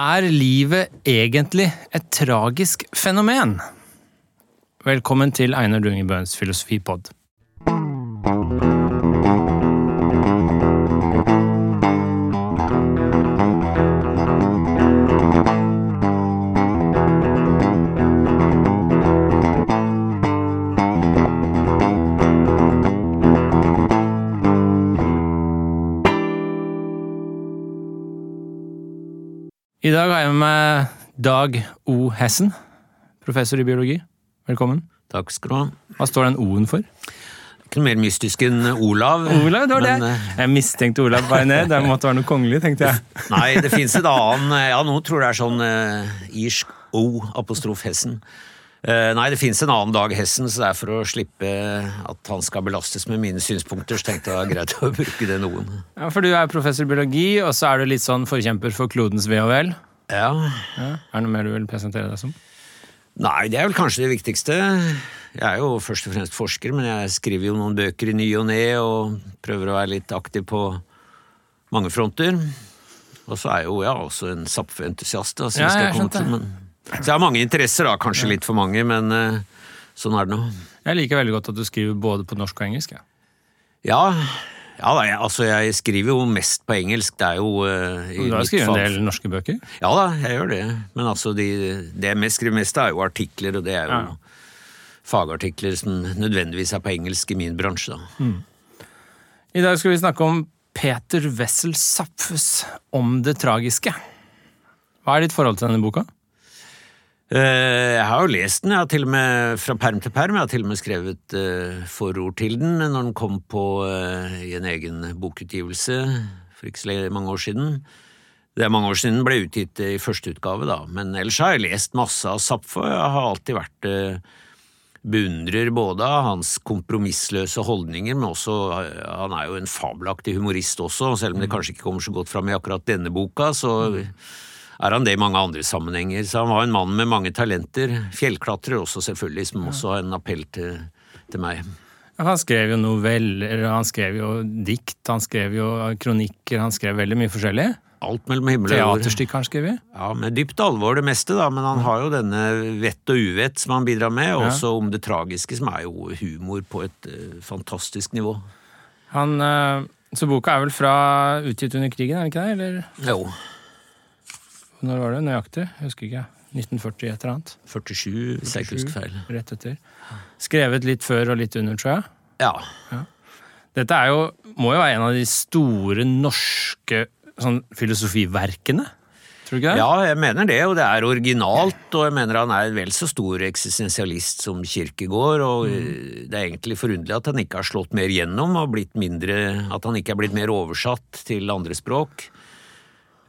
Er livet egentlig et tragisk fenomen? Velkommen til Einar Dungebøens filosofipod. I dag har jeg med meg Dag O. Hessen, professor i biologi. Velkommen. Takk skal du ha. Hva står den O-en for? Ikke noe mer mystisk enn Olav. Olav, det var men, det. eh, Jeg mistenkte Olav bare ned. Det måtte være noe kongelig, tenkte jeg. Nei, det fins et annet Ja, nå tror jeg det er sånn eh, irsk O, apostrof Hessen. Eh, nei, det fins en annen Dag Hessen, så det er for å slippe at han skal belastes med mine synspunkter, så tenkte jeg det var greit å bruke det O-en. Ja, For du er professor i biologi, og så er du litt sånn forkjemper for klodens ve og vel. Ja. Ja. Er det noe mer du vil presentere deg som? Nei, det er vel kanskje det viktigste. Jeg er jo først og fremst forsker, men jeg skriver jo noen bøker i ny og ne, og prøver å være litt aktiv på mange fronter. Og så er jeg jo ja, også en Zapfe-entusiast, som Ja, vi skal jeg komme til. Men... Så jeg har mange interesser, da. Kanskje litt for mange, men uh, sånn er det nå. Jeg liker veldig godt at du skriver både på norsk og engelsk. Ja. Ja, ja da, jeg, altså jeg skriver jo mest på engelsk. Det er jo uh, i Du har skrevet en del norske bøker. Ja da, jeg gjør det. Men altså, de, det jeg mest skriver mest er jo artikler, og det er jo Ja. fagartikler som nødvendigvis er på engelsk i min bransje, da. I dag skal vi snakke om Peter Wessel Zapfes Om det tragiske. Hva er ditt forhold til denne boka? Eh, Jeg har jo lest den, jeg har til og med fra perm til perm. Jeg har til og med skrevet eh, forord til den når den kom på eh, i en egen bokutgivelse for ikke så mange år siden. Det er mange år siden den ble utgitt i første utgave, da. Men ellers har jeg lest masse av Zapfo. Jeg har alltid vært beundrer både av hans kompromissløse holdninger, men også Han er jo en fabelaktig humorist også, selv om det kanskje ikke kommer så godt fram i akkurat denne boka. så er han det i mange andre sammenhenger. Så han var en mann med mange talenter. Fjellklatrer også, selvfølgelig, som også har en appell til, til meg. Han skrev jo noveller, han skrev jo dikt, han skrev jo kronikker, han skrev veldig mye forskjellig. Alt mellom himmel og jord. Teaterstykker har han skrevet. Ja, med dypt alvor det meste, da, men han har jo denne vett og uvett som han bidrar med, og Ja. også om det tragiske, som er jo humor på et uh, fantastisk nivå. Han, uh, så boka er vel fra utgitt under krigen, er det ikke det? Eller Jo. Når var det nøyaktig? Jeg husker ikke. 1940 et eller annet. 47, hvis jeg ikke husker feil. Rett etter. Skrevet litt før og litt under, tror jeg. Ja. Dette er jo, må jo være en av de store norske sånn, filosofiverkene. Tror du ikke det? Ja, jeg mener det, og det er originalt, og jeg mener han er vel så stor eksistensialist som Kirkegård, og mm. det er egentlig forunderlig at han ikke har slått mer gjennom, og mindre, at han ikke er blitt mer oversatt til andre språk.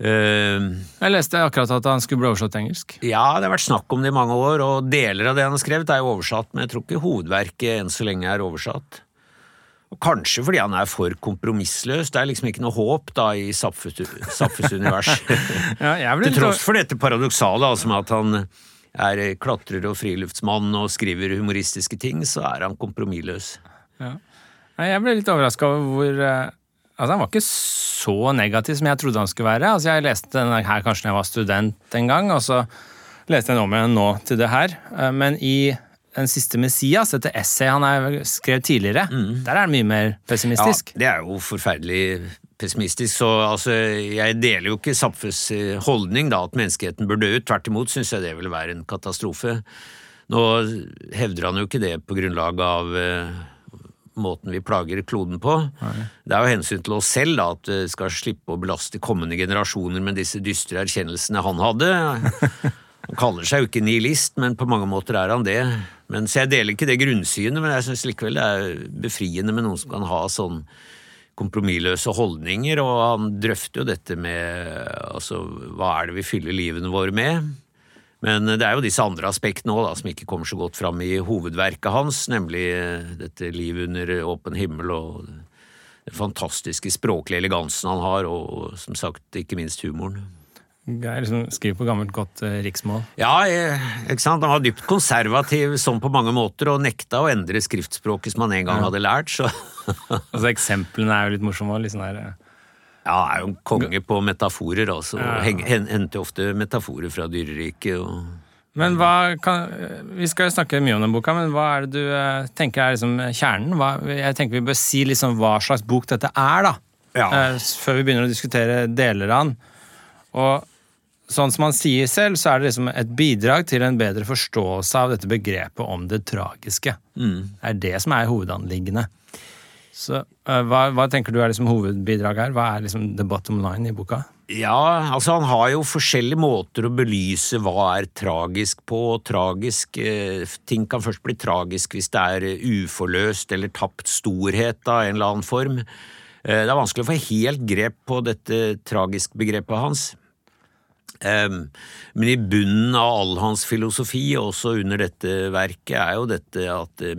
Eh, Jeg leste akkurat at han skulle bli oversatt til engelsk. ja, det har vært snakk om det i mange år, og deler av det han har skrevet er jo oversatt, men jeg tror ikke hovedverket enn så lenge er oversatt. Og kanskje fordi han er for kompromissløs, det er liksom ikke noe håp da i Zapfes univers. Ja, Til tross for dette paradoksale, altså med at han er klatrer og friluftsmann og skriver humoristiske ting, så er han kompromissløs. Ja. Jeg ble litt overraska over hvor eh, Altså, han var ikke så negativ som jeg trodde han skulle være. Altså, Jeg leste denne her kanskje da jeg var student en gang, og så leste jeg den om igjen nå til det her. Eh, Men i den siste Messias, dette essayet han har skrevet tidligere, der er det mye mer pessimistisk. Ja, det er jo forferdelig pessimistisk, så altså, jeg deler jo ikke Zapfes eh, holdning da, at menneskeheten bør dø ut. Tvert imot syns jeg det ville være en katastrofe. Nå hevder han jo ikke det på grunnlag av eh, måten vi plager kloden på. Det er jo hensyn til oss selv da, at vi skal slippe å belaste kommende generasjoner med disse dystre erkjennelsene han hadde. Han kaller seg jo ikke nihilist, men på mange måter er han det. Men, så jeg deler ikke det grunnsynet, men jeg syns likevel det er befriende med noen som kan ha sånn kompromissløse holdninger, og han drøfter jo dette med altså, hva er det vi fyller livene våre med? Men det er jo disse andre aspektene da, som ikke kommer så godt fram i hovedverket hans, nemlig eh, dette livet under åpen himmel og den fantastiske språklige elegansen han har, og som sagt ikke minst humoren. Geir liksom skriver på gammelt, godt eh, riksmål. Ja, eh, ikke sant? Han var dypt konservativ sånn på mange måter, og nekta å endre skriftspråket som han en gang hadde lært, så Altså Eksemplene er jo litt morsomme. Liksom Litt eh, Ja, er jo en konge på metaforer, altså. Ja. Henter ofte metaforer fra dyreriket og Men hva kan, Vi skal jo snakke mye om den boka, men hva er det du eh, tenker er liksom kjernen? Hva, jeg tenker Vi bør si liksom hva slags bok dette er, da. Ja. Eh, før vi begynner å diskutere deler av den. Og sånn som han sier selv, så er det liksom et bidrag til en bedre forståelse av dette begrepet om det tragiske. Mm. Det er det som er hovedanliggende. Så uh, hva, hva tenker du er liksom hovedbidraget her? Hva er liksom the bottom line i boka? Ja, altså han har jo forskjellige måter å belyse hva er tragisk på. og Tragisk, eh, Ting kan først bli tragisk hvis det er eh, uforløst eller tapt storhet av en eller annen form. Eh, Det er vanskelig å få helt grep på dette tragisk-begrepet hans. Em, Men i bunnen av all hans filosofi, også under dette verket, er jo dette at eh,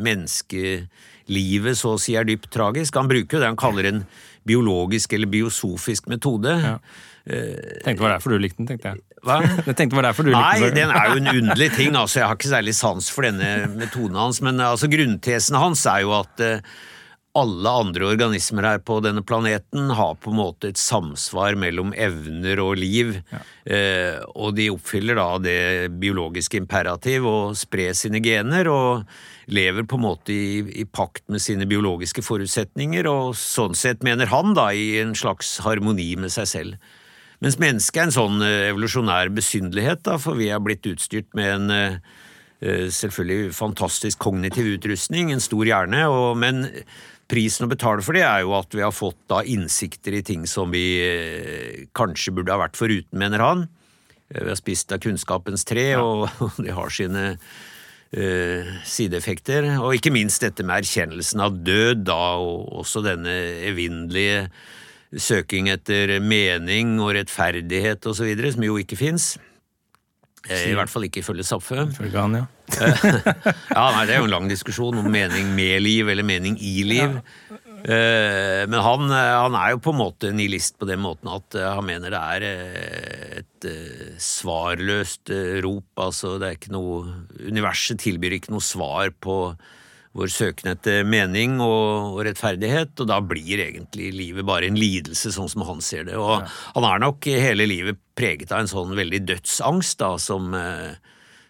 menneskelivet så å si er dypt tragisk. Han bruker jo det han kaller en biologisk eller biosofisk metode. Ja. Tenkte det var derfor du likte den, tenkte jeg. Hva? Jeg tenkte det var derfor du likte Nei, den. er jo en underlig ting. altså Jeg har ikke særlig sans for denne metoden hans. Men altså grunntesen hans er jo at eh, alle andre organismer her på denne planeten har på en måte et samsvar mellom evner og liv. Eh, og de oppfyller da det biologiske imperativ å spre sine gener. og lever på en måte i, i pakt med sine biologiske forutsetninger, og sånn sett mener han da i en slags harmoni med seg selv. Mens mennesket er en sånn eh, evolusjonær besynderlighet, da, for vi er blitt utstyrt med en eh, eh, selvfølgelig fantastisk kognitiv utrustning, en stor hjerne, og, men prisen å betale for det er jo at vi har fått da innsikter i ting som vi eh, kanskje burde ha vært foruten, mener han. Vi har spist av kunnskapens tre, og de har sine eh, sideeffekter. Og ikke minst dette med erkjennelsen av død, da, og også denne evinnelige søking etter mening og rettferdighet osv., som jo ikke fins. I hvert fall ikke ifølge Zapffe. Ifølge han, ja. Ja, nei, Det er jo en lang diskusjon om mening med liv eller mening i liv. Eh, Men han, eh, han er jo på en måte nihilist på den måten at eh, han mener det er eh, et eh, svarløst eh, rop. Altså, det er ikke noe Universet tilbyr ikke noe svar på vår søken etter mening og, og rettferdighet, og da blir egentlig livet bare en lidelse, sånn som han ser det. Og han er nok hele livet preget av en sånn veldig dødsangst, da, som eh,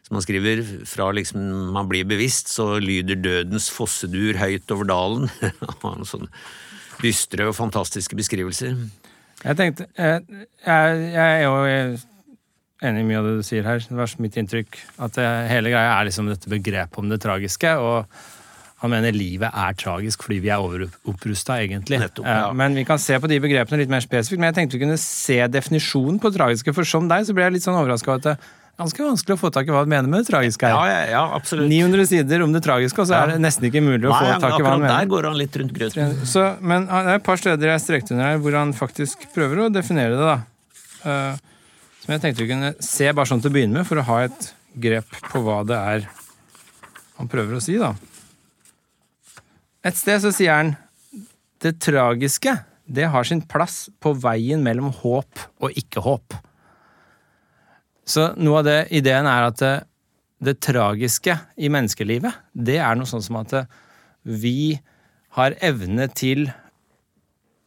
som han skriver, fra liksom man blir bevisst, så lyder dødens fossedur høyt over dalen. Han sånne dystre og fantastiske beskrivelser. Jeg tenkte Jeg, jeg er jo enig i mye av det du sier her. Det var mitt inntrykk. At det, hele greia er liksom dette begrepet om det tragiske. Og han mener livet er tragisk fordi vi er overopprusta, egentlig. Nettopp, ja. Eh, Men vi kan se på de begrepene litt mer spesifikt. Men jeg tenkte vi kunne se definisjonen på det tragiske, for som deg så ble jeg litt sånn overraska over at ganske vanskelig å få tak i hva han mener med det tragiske her. Ja, ja, absolutt. 900 sider om det tragiske, og så er det nesten ikke mulig å Nei, få tak i hva han mener. der går han litt rundt grøten. Så, men ah, det er et par steder jeg strekte under her hvor han faktisk prøver å definere det. da. Uh, som jeg tenkte vi kunne se bare sånn til å begynne med, for å ha et grep på hva det er han prøver å si. da. Et sted så sier han det tragiske det har sin plass på veien mellom håp og ikke-håp. Så noe av det ideen er at det, det tragiske i menneskelivet, det er noe sånn som at det, vi har evne til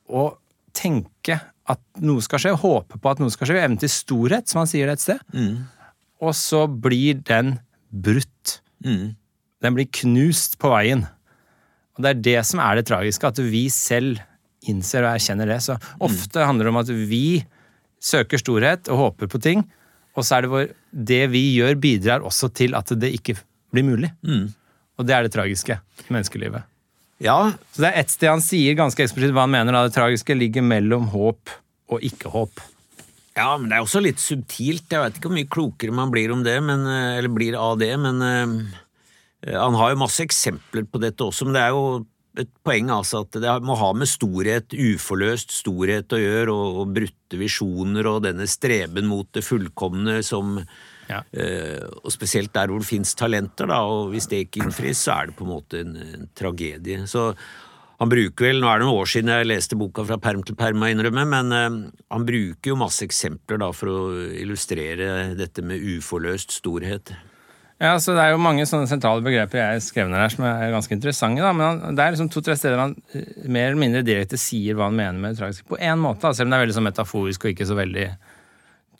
å tenke at noe skal skje, håpe på at noe skal skje. Evne til storhet, som han sier det et sted. Og så blir den brutt. Mm. Den blir knust på veien. Og det er det som er det tragiske, at vi selv innser og erkjenner det. Så ofte handler det om at vi søker storhet og håper på ting, og så er det vår Det vi gjør, bidrar også til at det ikke blir mulig. Og det er det tragiske menneskelivet. Ja, Så det er ett sted han sier ganske eksplisitt hva han mener da det tragiske ligger mellom håp og ikke-håp. Ja, men det er også litt subtilt. Jeg vet ikke hvor mye klokere man blir om det, men, eh, eller blir av det, men eh, han har jo masse eksempler på dette også, men det er jo et poeng altså at det må ha med storhet, uforløst storhet å gjøre, og, og brutte visjoner og denne streben mot det fullkomne som Ja. eh, Og spesielt der hvor det fins talenter, da, og hvis det ikke innfris, så er det på en måte en, en tragedie. Så han bruker vel, Nå er det noen år siden jeg leste boka fra perm til perm, må jeg innrømme, men eh, han bruker jo masse eksempler da for å illustrere dette med uforløst storhet. Ja, så Det er jo mange sånne sentrale begreper jeg skrev ned her som er ganske interessante. da, Men det er liksom to-tre steder han eh, mer eller mindre direkte sier hva han mener med det tragiske. På én måte, da, selv om det er veldig sånn metaforisk og ikke så veldig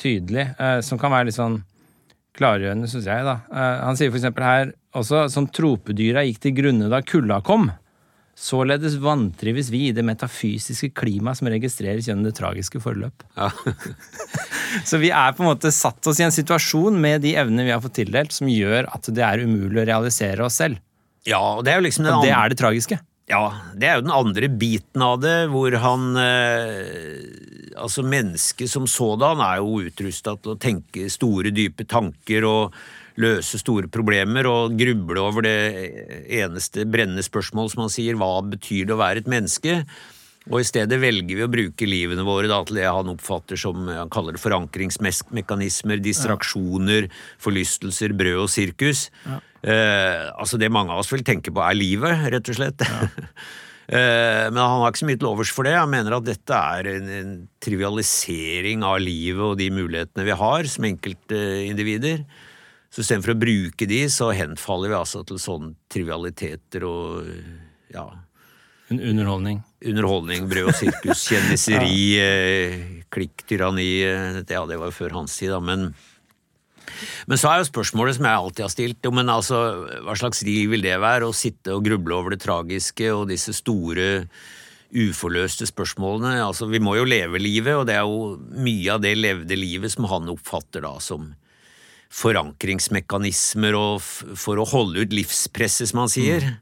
tydelig. Eh, som kan være litt sånn klargjørende, syns jeg. da. Eh, han sier eksempel her også som tropedyra gikk til grunne da kulda kom. Således vantrives vi i det metafysiske klimaet som registreres gjennom det tragiske forløp. Ja. Så vi er på en måte satt oss i en situasjon med de evnene vi har fått tildelt, som gjør at det er umulig å realisere oss selv. ja, og det er jo liksom den Og det er det tragiske. Ja, det er jo den andre biten av det, hvor han eh, Altså, mennesket som sådan er jo utrusta til å tenke store, dype tanker og løse store problemer og gruble over det eneste brennende spørsmål, som han sier, hva betyr det å være et menneske? Og i stedet velger vi å bruke livene våre da, til det han oppfatter som han kaller det forankringsmekanismer, distraksjoner, forlystelser, brød og sirkus. Eh, altså Det mange av oss vil tenke på, er livet, rett og slett. Eh, Men han har ikke så mye til overs for det. Han mener at dette er en, en trivialisering av livet og de mulighetene vi har som enkeltindivider. Så istedenfor å bruke de, så henfaller vi altså til sånne trivialiteter og ja, En underholdning. underholdning, brød og sirkus, kjendiseri, ja. klikktyranni eh, Ja, det var jo før hans tid, da, men men så er jo spørsmålet som jeg alltid har stilt, jo, men altså, hva slags liv vil det være? Å sitte og gruble over det tragiske og disse store uforløste spørsmålene. Altså, vi må jo leve livet, og det er jo mye av det levde livet som han oppfatter da som forankringsmekanismer og for å holde ut livspresset, som han sier.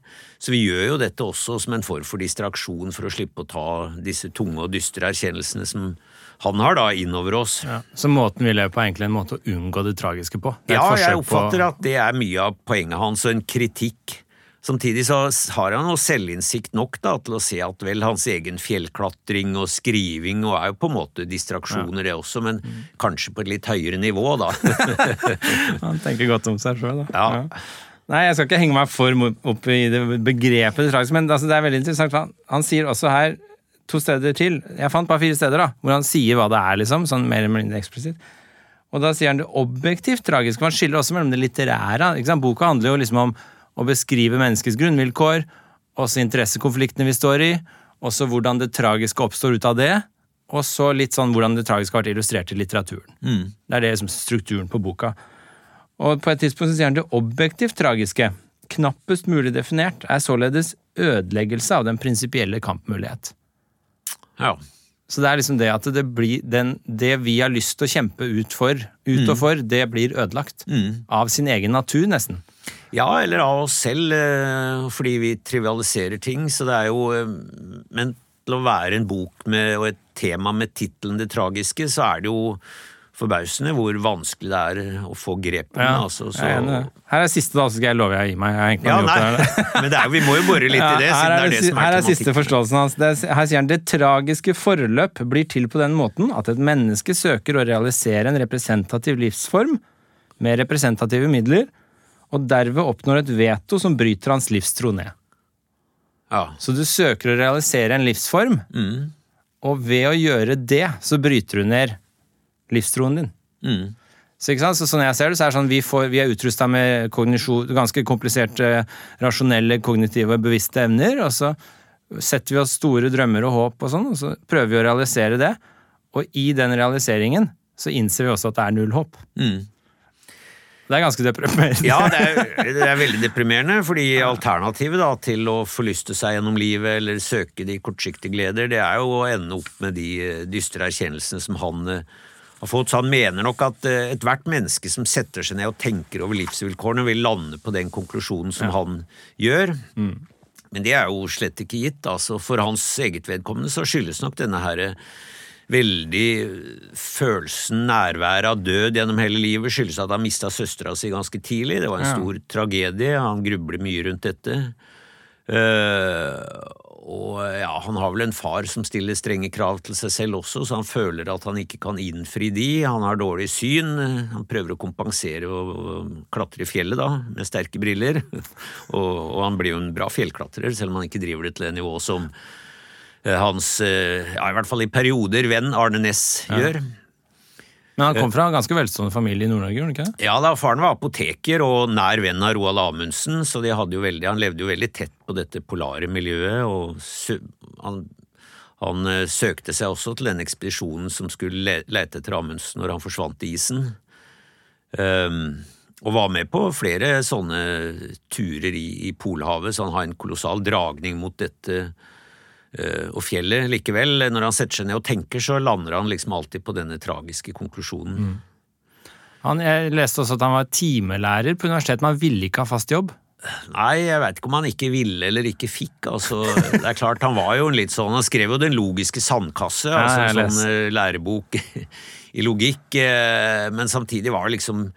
Så vi gjør jo dette også som en form for distraksjon for å slippe å ta disse tunge og dystre erkjennelsene som han har da innover oss. Ja. Så måten vi lever på, er egentlig en måte å unngå det tragiske på. Det Ja, jeg oppfatter på, at det er mye av poenget hans, og en kritikk. Samtidig så har han jo selvinnsikt nok da, til å se at vel hans egen fjellklatring og skriving og er jo på en måte distraksjoner det også, men kanskje på et litt høyere nivå, da. Han tenker godt om seg sjøl, da. Ja. Nei, jeg skal ikke henge meg for opp i det begrepet men altså, det er veldig interessant. Han, han sier også her to steder til. Jeg fant bare fire steder, da, hvor han sier hva det er, liksom, sånn mer eller mindre eksplisitt. Og da sier han det objektivt tragiske, Man skiller også mellom det litterære. Boka handler jo liksom om å beskrive menneskets grunnvilkår, også interessekonfliktene vi står i, også hvordan det tragiske oppstår ut av det, og så litt sånn hvordan det tragiske har vært illustrert i litteraturen. Det er det som strukturen på boka. Og på et tidspunkt så sier han det objektivt tragiske, knappest mulig definert, er således ødeleggelse av den prinsipielle kampmulighet. Ja. Så det er liksom det at det blir den, det vi har lyst til å kjempe ut for, ut og for, det blir ødelagt. Av sin egen natur, nesten. Ja, eller av oss selv, eh, fordi vi trivialiserer ting. Så det er jo eh, Men til å være en bok med, og et tema med tittelen Det tragiske, så er det jo forbausende hvor vanskelig det er å få grep om. Ja, Altså, så, er. Her er siste, da, så skal jeg love jeg gir meg. Jeg ja, nei, det men det er, vi må jo bore litt i det, Ja, det er det som er her er siste forståelsen hans. Er, her sier han det tragiske forløp blir til på den måten at et menneske søker å realisere en representativ livsform med representative midler, og derved oppnår et veto som bryter hans livstro ned. Ja. Så du søker å realisere en livsform, Mm. og ved å gjøre det, så bryter du ned livstroen din. Mm. Så, ikke sant? så sånn jeg ser det, så er det sånn vi, får, vi er utrusta med ganske kompliserte, rasjonelle, kognitive og bevisste evner, og så setter vi oss store drømmer og håp og sånn, og så prøver vi å realisere det. Og i den realiseringen så innser vi også at det er null håp. Mm. Det er ganske deprimerende. Ja, det er, det er veldig deprimerende, fordi alternativet da, til å forlyste seg gjennom livet eller søke de kortsiktige gleder, det er jo å ende opp med de eh, dystre erkjennelsene som han eh, har fått. Så han mener nok at eh, ethvert menneske som setter seg ned og tenker over livsvilkårene, vil lande på den konklusjonen som han gjør. Men det er jo slett ikke gitt. altså For hans eget vedkommende så skyldes nok denne her eh, veldig følelsen, nærværet av død gjennom hele livet, skyldes at han mista søstera si ganske tidlig. Det var en Ja. stor tragedie. Han grubler mye rundt dette. Uh, og ja, han har vel en far som stiller strenge krav til seg selv også, så han føler at han ikke kan innfri de. Han har dårlig syn. Han prøver å kompensere og, klatre i fjellet, da, med sterke briller. og, og han blir jo en bra fjellklatrer, selv om han ikke driver det til det nivået som eh, hans, eh, ja, i hvert fall i perioder, venn Arne Næss gjør. Men han kom fra en ganske velstående familie i Nord-Norge, ikke det? Ja da, faren var apoteker og nær venn av Roald Amundsen, så de hadde jo veldig, han levde jo veldig tett på dette polare miljøet. og han, han eh, søkte seg også til den ekspedisjonen som skulle lete etter Amundsen når han forsvant i isen. Um, og var med på flere sånne turer i, i Polhavet, så han har en kolossal dragning mot dette Eh, og fjellet likevel, når han setter seg ned og tenker, så lander han liksom alltid på denne tragiske konklusjonen. Mm. Han, jeg leste også at han var timelærer på universitetet, men han ville ikke ha fast jobb. Nei, jeg veit ikke om han ikke ville eller ikke fikk. altså, det er klart, Han var jo en litt sånn, han skrev jo Den logiske sandkasse, altså en sånn uh, lærebok i logikk, uh, men samtidig var det liksom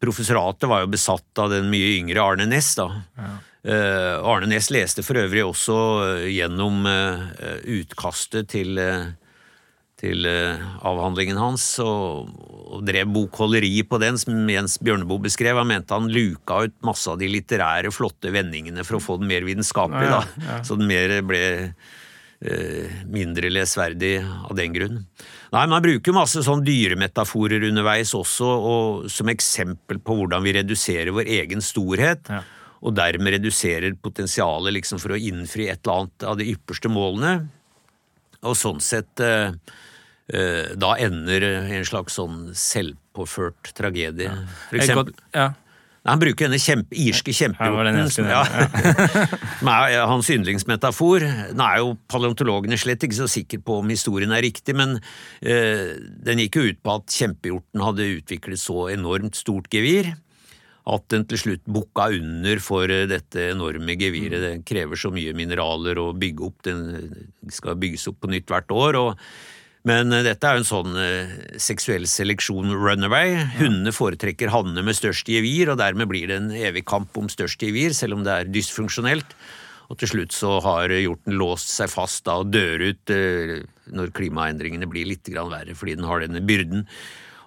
Professoratet var jo besatt av den mye yngre Arne Næss, da. Ja. Eh, Arne Næss leste for øvrig også eh, gjennom eh, utkastet til, til avhandlingen hans, og, og, drev bokholderi på den, som Jens Bjørneboe beskrev. Han mente han luka ut masse av de litterære, flotte vendingene for å få den mer vitenskapelig, ja, ja. så den mer ble mindre lesverdig av den grunn. Nei, Man bruker masse sånn dyremetaforer underveis også, og som eksempel på hvordan vi reduserer vår egen storhet. Ja og dermed reduserer potensialet liksom for å innfri et eller annet av de ypperste målene. Og sånn sett eh, eh, da ender en slags sånn selvpåført tragedie. For eksempel. Ja. Han bruker denne kjempe, irske kjempehjorten, som, ja, er hans yndlingsmetafor. Nå er jo paleontologene slett ikke så sikre på om historien er riktig, men eh, den gikk jo ut på at kjempehjorten hadde utviklet så enormt stort gevir at den til slutt bukka under for eh, dette enorme geviret. Det krever så mye mineraler å bygge opp, den skal bygges opp på nytt hvert år. og men eh, dette er jo en sånn eh, seksuell seleksjon runaway. Hundene foretrekker hannene med størst gevir, og dermed blir det en evig kamp om størst gevir, selv om det er dysfunksjonelt. Og til slutt så har hjorten låst seg fast da, og dør ut eh, når klimaendringene blir litt verre, fordi den har denne byrden.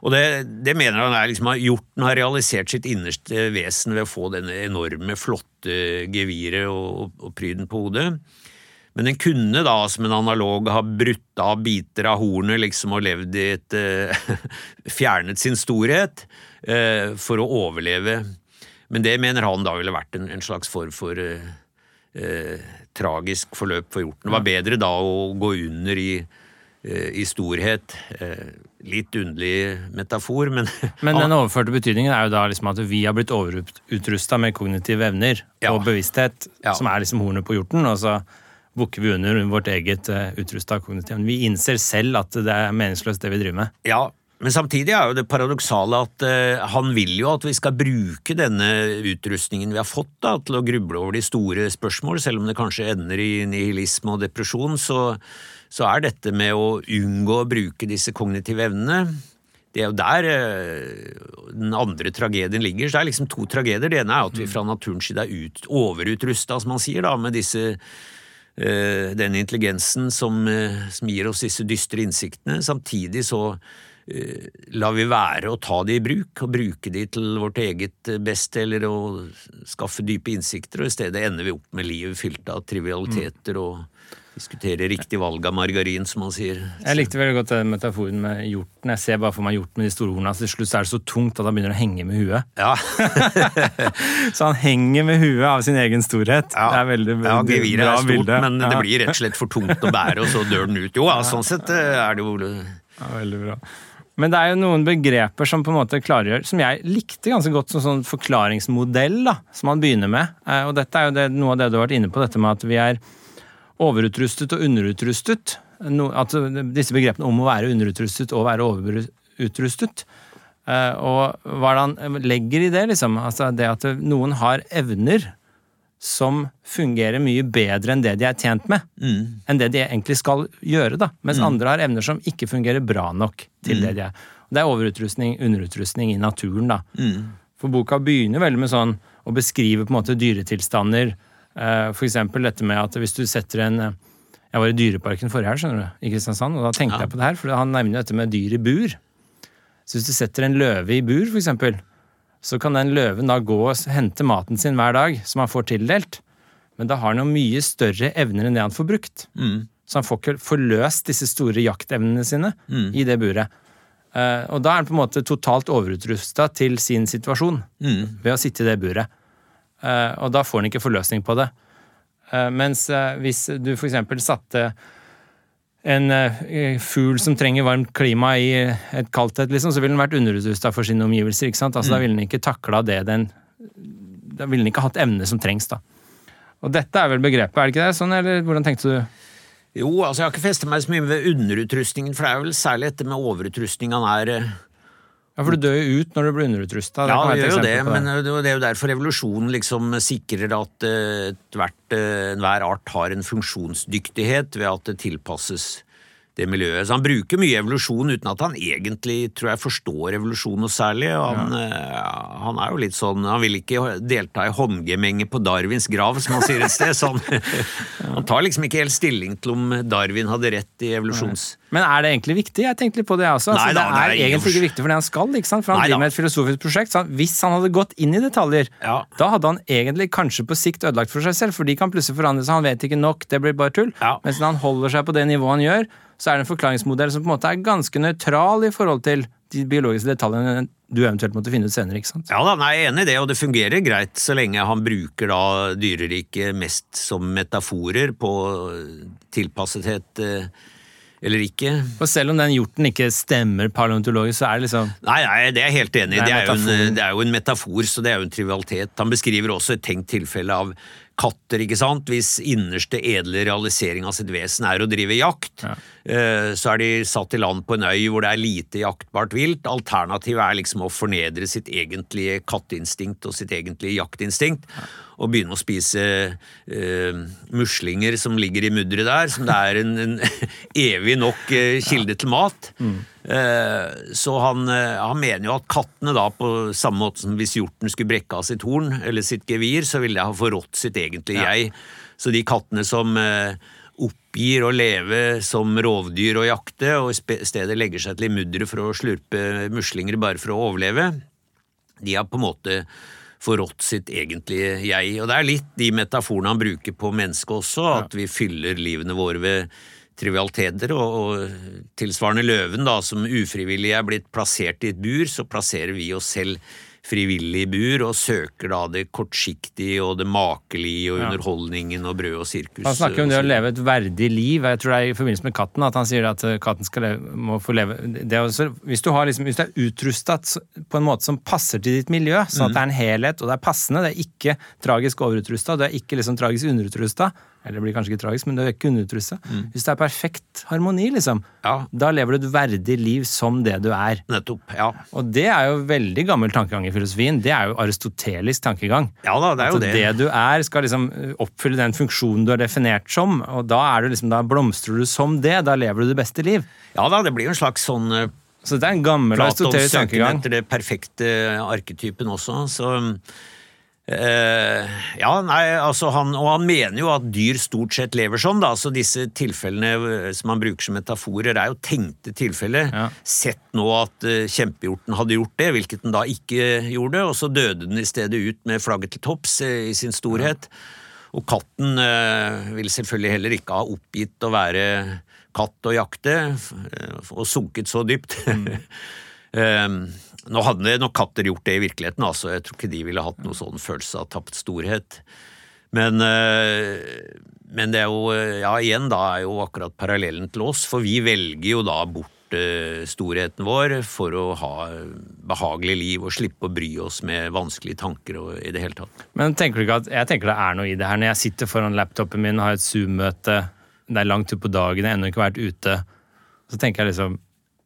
Og det, det mener han er liksom at hjorten har realisert sitt innerste vesen ved å få denne enorme, flotte geviret og, og pryden på hodet. Men den kunne da som en analog ha brutt av biter av hornet liksom og levd i et uh, Fjernet sin storhet uh, for å overleve. Men det mener han da ville vært en, en slags form for uh, tragisk forløp for hjorten. Det var bedre da å gå under i Eh, i storhet. Eh, litt underlig metafor, men Men den overførte betydningen er jo da liksom at vi har blitt overutrusta med kognitive evner ja. og bevissthet, ja. som er liksom hornet på hjorten, og så bukker vi under vårt eget eh, utrusta kognitive evne. Vi innser selv at det er meningsløst, det vi driver med. Ja, men samtidig er jo det paradoksale at uh, han vil jo at vi skal bruke denne utrustningen vi har fått da, til å gruble over de store spørsmål, selv om det kanskje ender i nihilisme og depresjon. så så er dette med å unngå å bruke disse kognitive evnene det er jo der eh, den andre tragedien ligger. Så det er liksom to tragedier. Det ene er at vi fra naturens side er ut, overutrusta, som man sier, da, med disse uh, den intelligensen som, uh, som, gir oss disse dystre innsiktene. Samtidig så uh, lar vi være å ta de i bruk, og bruke de til vårt eget beste, eller å skaffe dype innsikter, og i stedet ender vi opp med livet fylt av trivialiteter og Diskutere riktig valg av margarin, som man sier. Jeg likte veldig godt den metaforen med hjorten. Jeg ser bare for meg hjorten med de store hornene. Til slutt er det så tungt at han begynner å henge med huet. Ja. så han henger med huet av sin egen storhet. Ja. Det er veldig, veldig ja, geviret er stort, bilde. men det blir rett og slett for tungt å bære, og så dør den ut. Jo, ja, sånn sett eh, er det jo ja, Veldig bra. Men det er jo noen begreper som på en måte klargjør, som jeg likte ganske godt som sånn forklaringsmodell, da, som man begynner med. Eh, og dette er jo det, noe av det du har vært inne på, dette med at vi er overutrustet og underutrustet. No, at disse begrepene om å være underutrustet og være overutrustet. Uh, og hva han legger i det, liksom. Altså det at noen har evner som fungerer mye bedre enn det de er tjent med. Mm. Enn det de egentlig skal gjøre, da. Mens mm. andre har evner som ikke fungerer bra nok til mm. det de er. Og det er overutrustning, underutrustning i naturen, da. Mm. For boka begynner veldig med sånn å beskrive på en måte dyretilstander Eh, for eksempel dette med at hvis du setter en eh, Jeg var i Dyreparken forrige helg, skjønner du, i Kristiansand, og da tenkte ja. jeg på det her, for han nevner dette med dyr i bur. Så hvis du setter en løve i bur, for eksempel, så kan den løven da gå og hente maten sin hver dag, som han får tildelt. Men da har han jo mye større evner enn det han får brukt. Mm. Så han får ikke forløst disse store jaktevnene sine mm. i det buret. Eh, og da er han på en måte totalt overutrusta til sin situasjon ved å sitte i det buret. Eh, og da får en ikke forløsning på det. Eh, mens eh, hvis du f.eks. satte en fugl som trenger varmt klima i et kaldthet, liksom, så ville den vært underutrusta for sine omgivelser. ikke sant? Altså, Da ville den ikke takla det den Da ville den ikke hatt evne som trengs, da. Og dette er vel begrepet, er det ikke det? Sånn, eller hvordan tenkte du? Jo, altså jeg har ikke festet meg så mye ved underutrustningen, for det er vel særlig dette med overutrustning han er Ja, For du dør jo ut når du blir underutrusta. Ja, det gjør jo det, men det er jo derfor evolusjonen liksom sikrer at eh, eh, enhver art har en funksjonsdyktighet ved at det tilpasses det miljøet. Så han bruker mye evolusjon uten at han egentlig, tror jeg, forstår evolusjon noe særlig. Han, eh, han er jo litt sånn Han vil ikke delta i håndgemenget på Darwins grav, som han sier et sted. Så han, han tar liksom ikke helt stilling til om Darwin hadde rett i evolusjons... Men er det egentlig viktig? Jeg tenkte litt på det også. Altså, Nei da, det det er er egentlig ikke viktig for det han skal, ikke sant? for han Nei driver da. med et filosofisk prosjekt. Så han, hvis han hadde gått inn i detaljer, Ja. da hadde han egentlig kanskje på sikt ødelagt for seg selv, for de kan plutselig forandre seg, han vet ikke nok, det blir bare tull. Ja. Mens når han holder seg på det nivået han gjør, så er det en forklaringsmodell som på en måte er ganske nøytral i forhold til de biologiske detaljene du eventuelt måtte finne ut senere, ikke sant? Ja da, nei, jeg er enig i det, og det fungerer greit så lenge han bruker da dyreriket mest som metaforer på tilpassethet eh, eller ikke. Og selv om den hjorten ikke stemmer paleontologisk, så er det liksom Nei, nei, det er jeg helt enig i. Det det er jo en metafor, så det er jo en trivialitet. Han beskriver også et tenkt tilfelle av katter, ikke sant. Hvis innerste edle realisering av sitt vesen er å drive jakt, ja. så er de satt i land på en øy hvor det er lite jaktbart vilt. Alternativet er liksom å fornedre sitt egentlige katteinstinkt og sitt egentlige jaktinstinkt. Og begynne å spise uh, muslinger som ligger i mudderet der, som det er en, en evig nok eh, kilde til mat. Eh, så han, eh, han mener jo at kattene da, på samme måte som hvis hjorten skulle brekke av sitt horn eller sitt gevir, så ville det ha forrådt sitt egentlige jeg. Så de kattene som eh, oppgir å leve som rovdyr og jakte, og i stedet legger seg til i mudderet for å slurpe muslinger bare for å overleve, de har på en måte forrådt sitt egentlige jeg. Og det er litt de metaforene han bruker på mennesket også, at vi fyller livene våre ved trivialiteter, og, og tilsvarende løven, da, som ufrivillig er blitt plassert i et bur, så plasserer vi oss selv frivillig i bur, og søker da det kortsiktige og det makelige og underholdningen og brød og sirkus. Han snakker om det å leve et verdig liv. Jeg tror det er i forbindelse med katten at han sier at eh, katten skal leve, må få leve det er også, hvis, du har liksom, hvis du er utrustet på en måte som passer til ditt miljø, sånn at det er en helhet og det er passende, det er ikke tragisk overutrusta, det er ikke liksom tragisk underutrusta, eller det blir kanskje ikke tragisk, men det er ikke Mm. Hvis det er perfekt harmoni, liksom, Ja. da lever du et verdig liv som det du er. Nettopp. Ja. Og det er jo veldig gammel tankegang i filosofien. Det er jo aristotelisk tankegang. ja da, det er jo At det. det du er, skal liksom oppfylle den funksjonen du er definert som, og da, er du liksom, da blomstrer du som det. Da lever du det beste liv. Ja da, det blir jo en slags sånn eh, Så det er en gammel Platons aristotelisk søken tankegang. etter det perfekte arketypen også, så eh, Ja, nei, altså han Og han mener jo at dyr stort sett lever sånn, da. Så disse tilfellene eh, som han bruker som metaforer, er jo tenkte tilfeller. Ja. Sett nå at uh, kjempehjorten hadde gjort det, hvilket den da ikke gjorde, og så døde den i stedet ut med flagget til topps uh, i sin storhet. Og katten vil selvfølgelig heller ikke ha oppgitt å være katt og jakte, og sunket så dypt. Ehm, nå hadde nok katter gjort det i virkeligheten, altså. Jeg tror ikke de ville hatt noen sånn følelse av tapt storhet. Men, eh, men det er jo, ja igjen, da er jo akkurat parallellen til oss, for vi velger jo da bort eh, storheten vår for å ha behagelig liv og slippe å bry oss med vanskelige tanker og i det hele tatt. Men tenker du ikke at, jeg tenker det er noe i det her. Når jeg sitter foran laptopen min og har et Zoom-møte, det er langt ut på dagen, jeg har ennå ikke vært ute, så tenker jeg liksom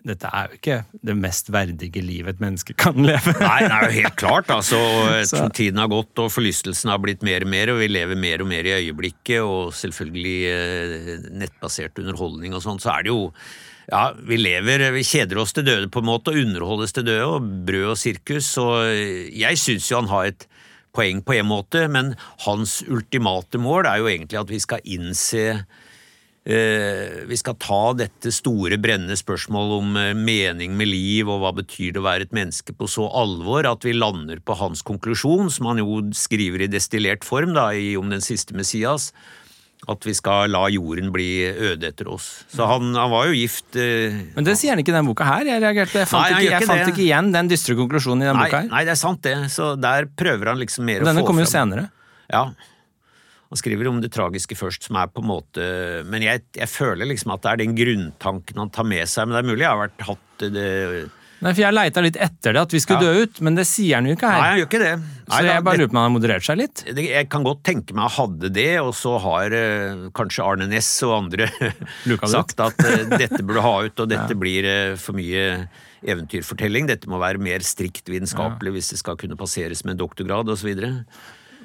dette er jo ikke det mest verdige livet et menneske kan leve. Nei, det er jo helt klart, altså. Så- tiden har gått og forlystelsen har blitt mer og mer, og vi lever mer og mer i øyeblikket, og selvfølgelig eh, nettbasert underholdning og sånn, så er det jo ja, vi lever, vi kjeder oss til døde på en måte, og underholdes til døde, og brød og sirkus, og jeg syns jo han har et poeng på en måte, men hans ultimate mål er jo egentlig at vi skal innse Eh, vi skal ta dette store, brennende spørsmålet om eh, mening med liv og hva betyr det å være et menneske på så alvor at vi lander på hans konklusjon, som han jo skriver i destillert form da, i Om den siste Messias, At vi skal la jorden bli øde etter oss. Så han, han var jo gift eh, Men det sier han ikke i denne boka her. Jeg reagerte. Jeg fant, Nei, ikke, jeg fant ikke igjen den dystre konklusjonen i denne nei, boka her. nei, det er sant, det. Så der prøver han liksom mer å denne kommer jo fram senere. Ja. Han skriver om det tragiske først, som er på en måte Men jeg, jeg føler liksom at det er den grunntanken han tar med seg. Men det er mulig jeg har vært hatt det Nei, for Jeg leita litt etter det, at vi skulle Ja. dø ut, men det sier han jo ikke her. Nei, han gjør ikke det. Nei, så jeg bare lurer på om han har moderert seg litt. det, jeg kan godt tenke meg han hadde det, og så har uh, kanskje Arne Næss og andre sagt at uh, dette burde ha ut, og dette blir uh, for mye eventyrfortelling. Dette må være mer strikt vitenskapelig hvis det skal kunne passeres med en doktorgrad osv.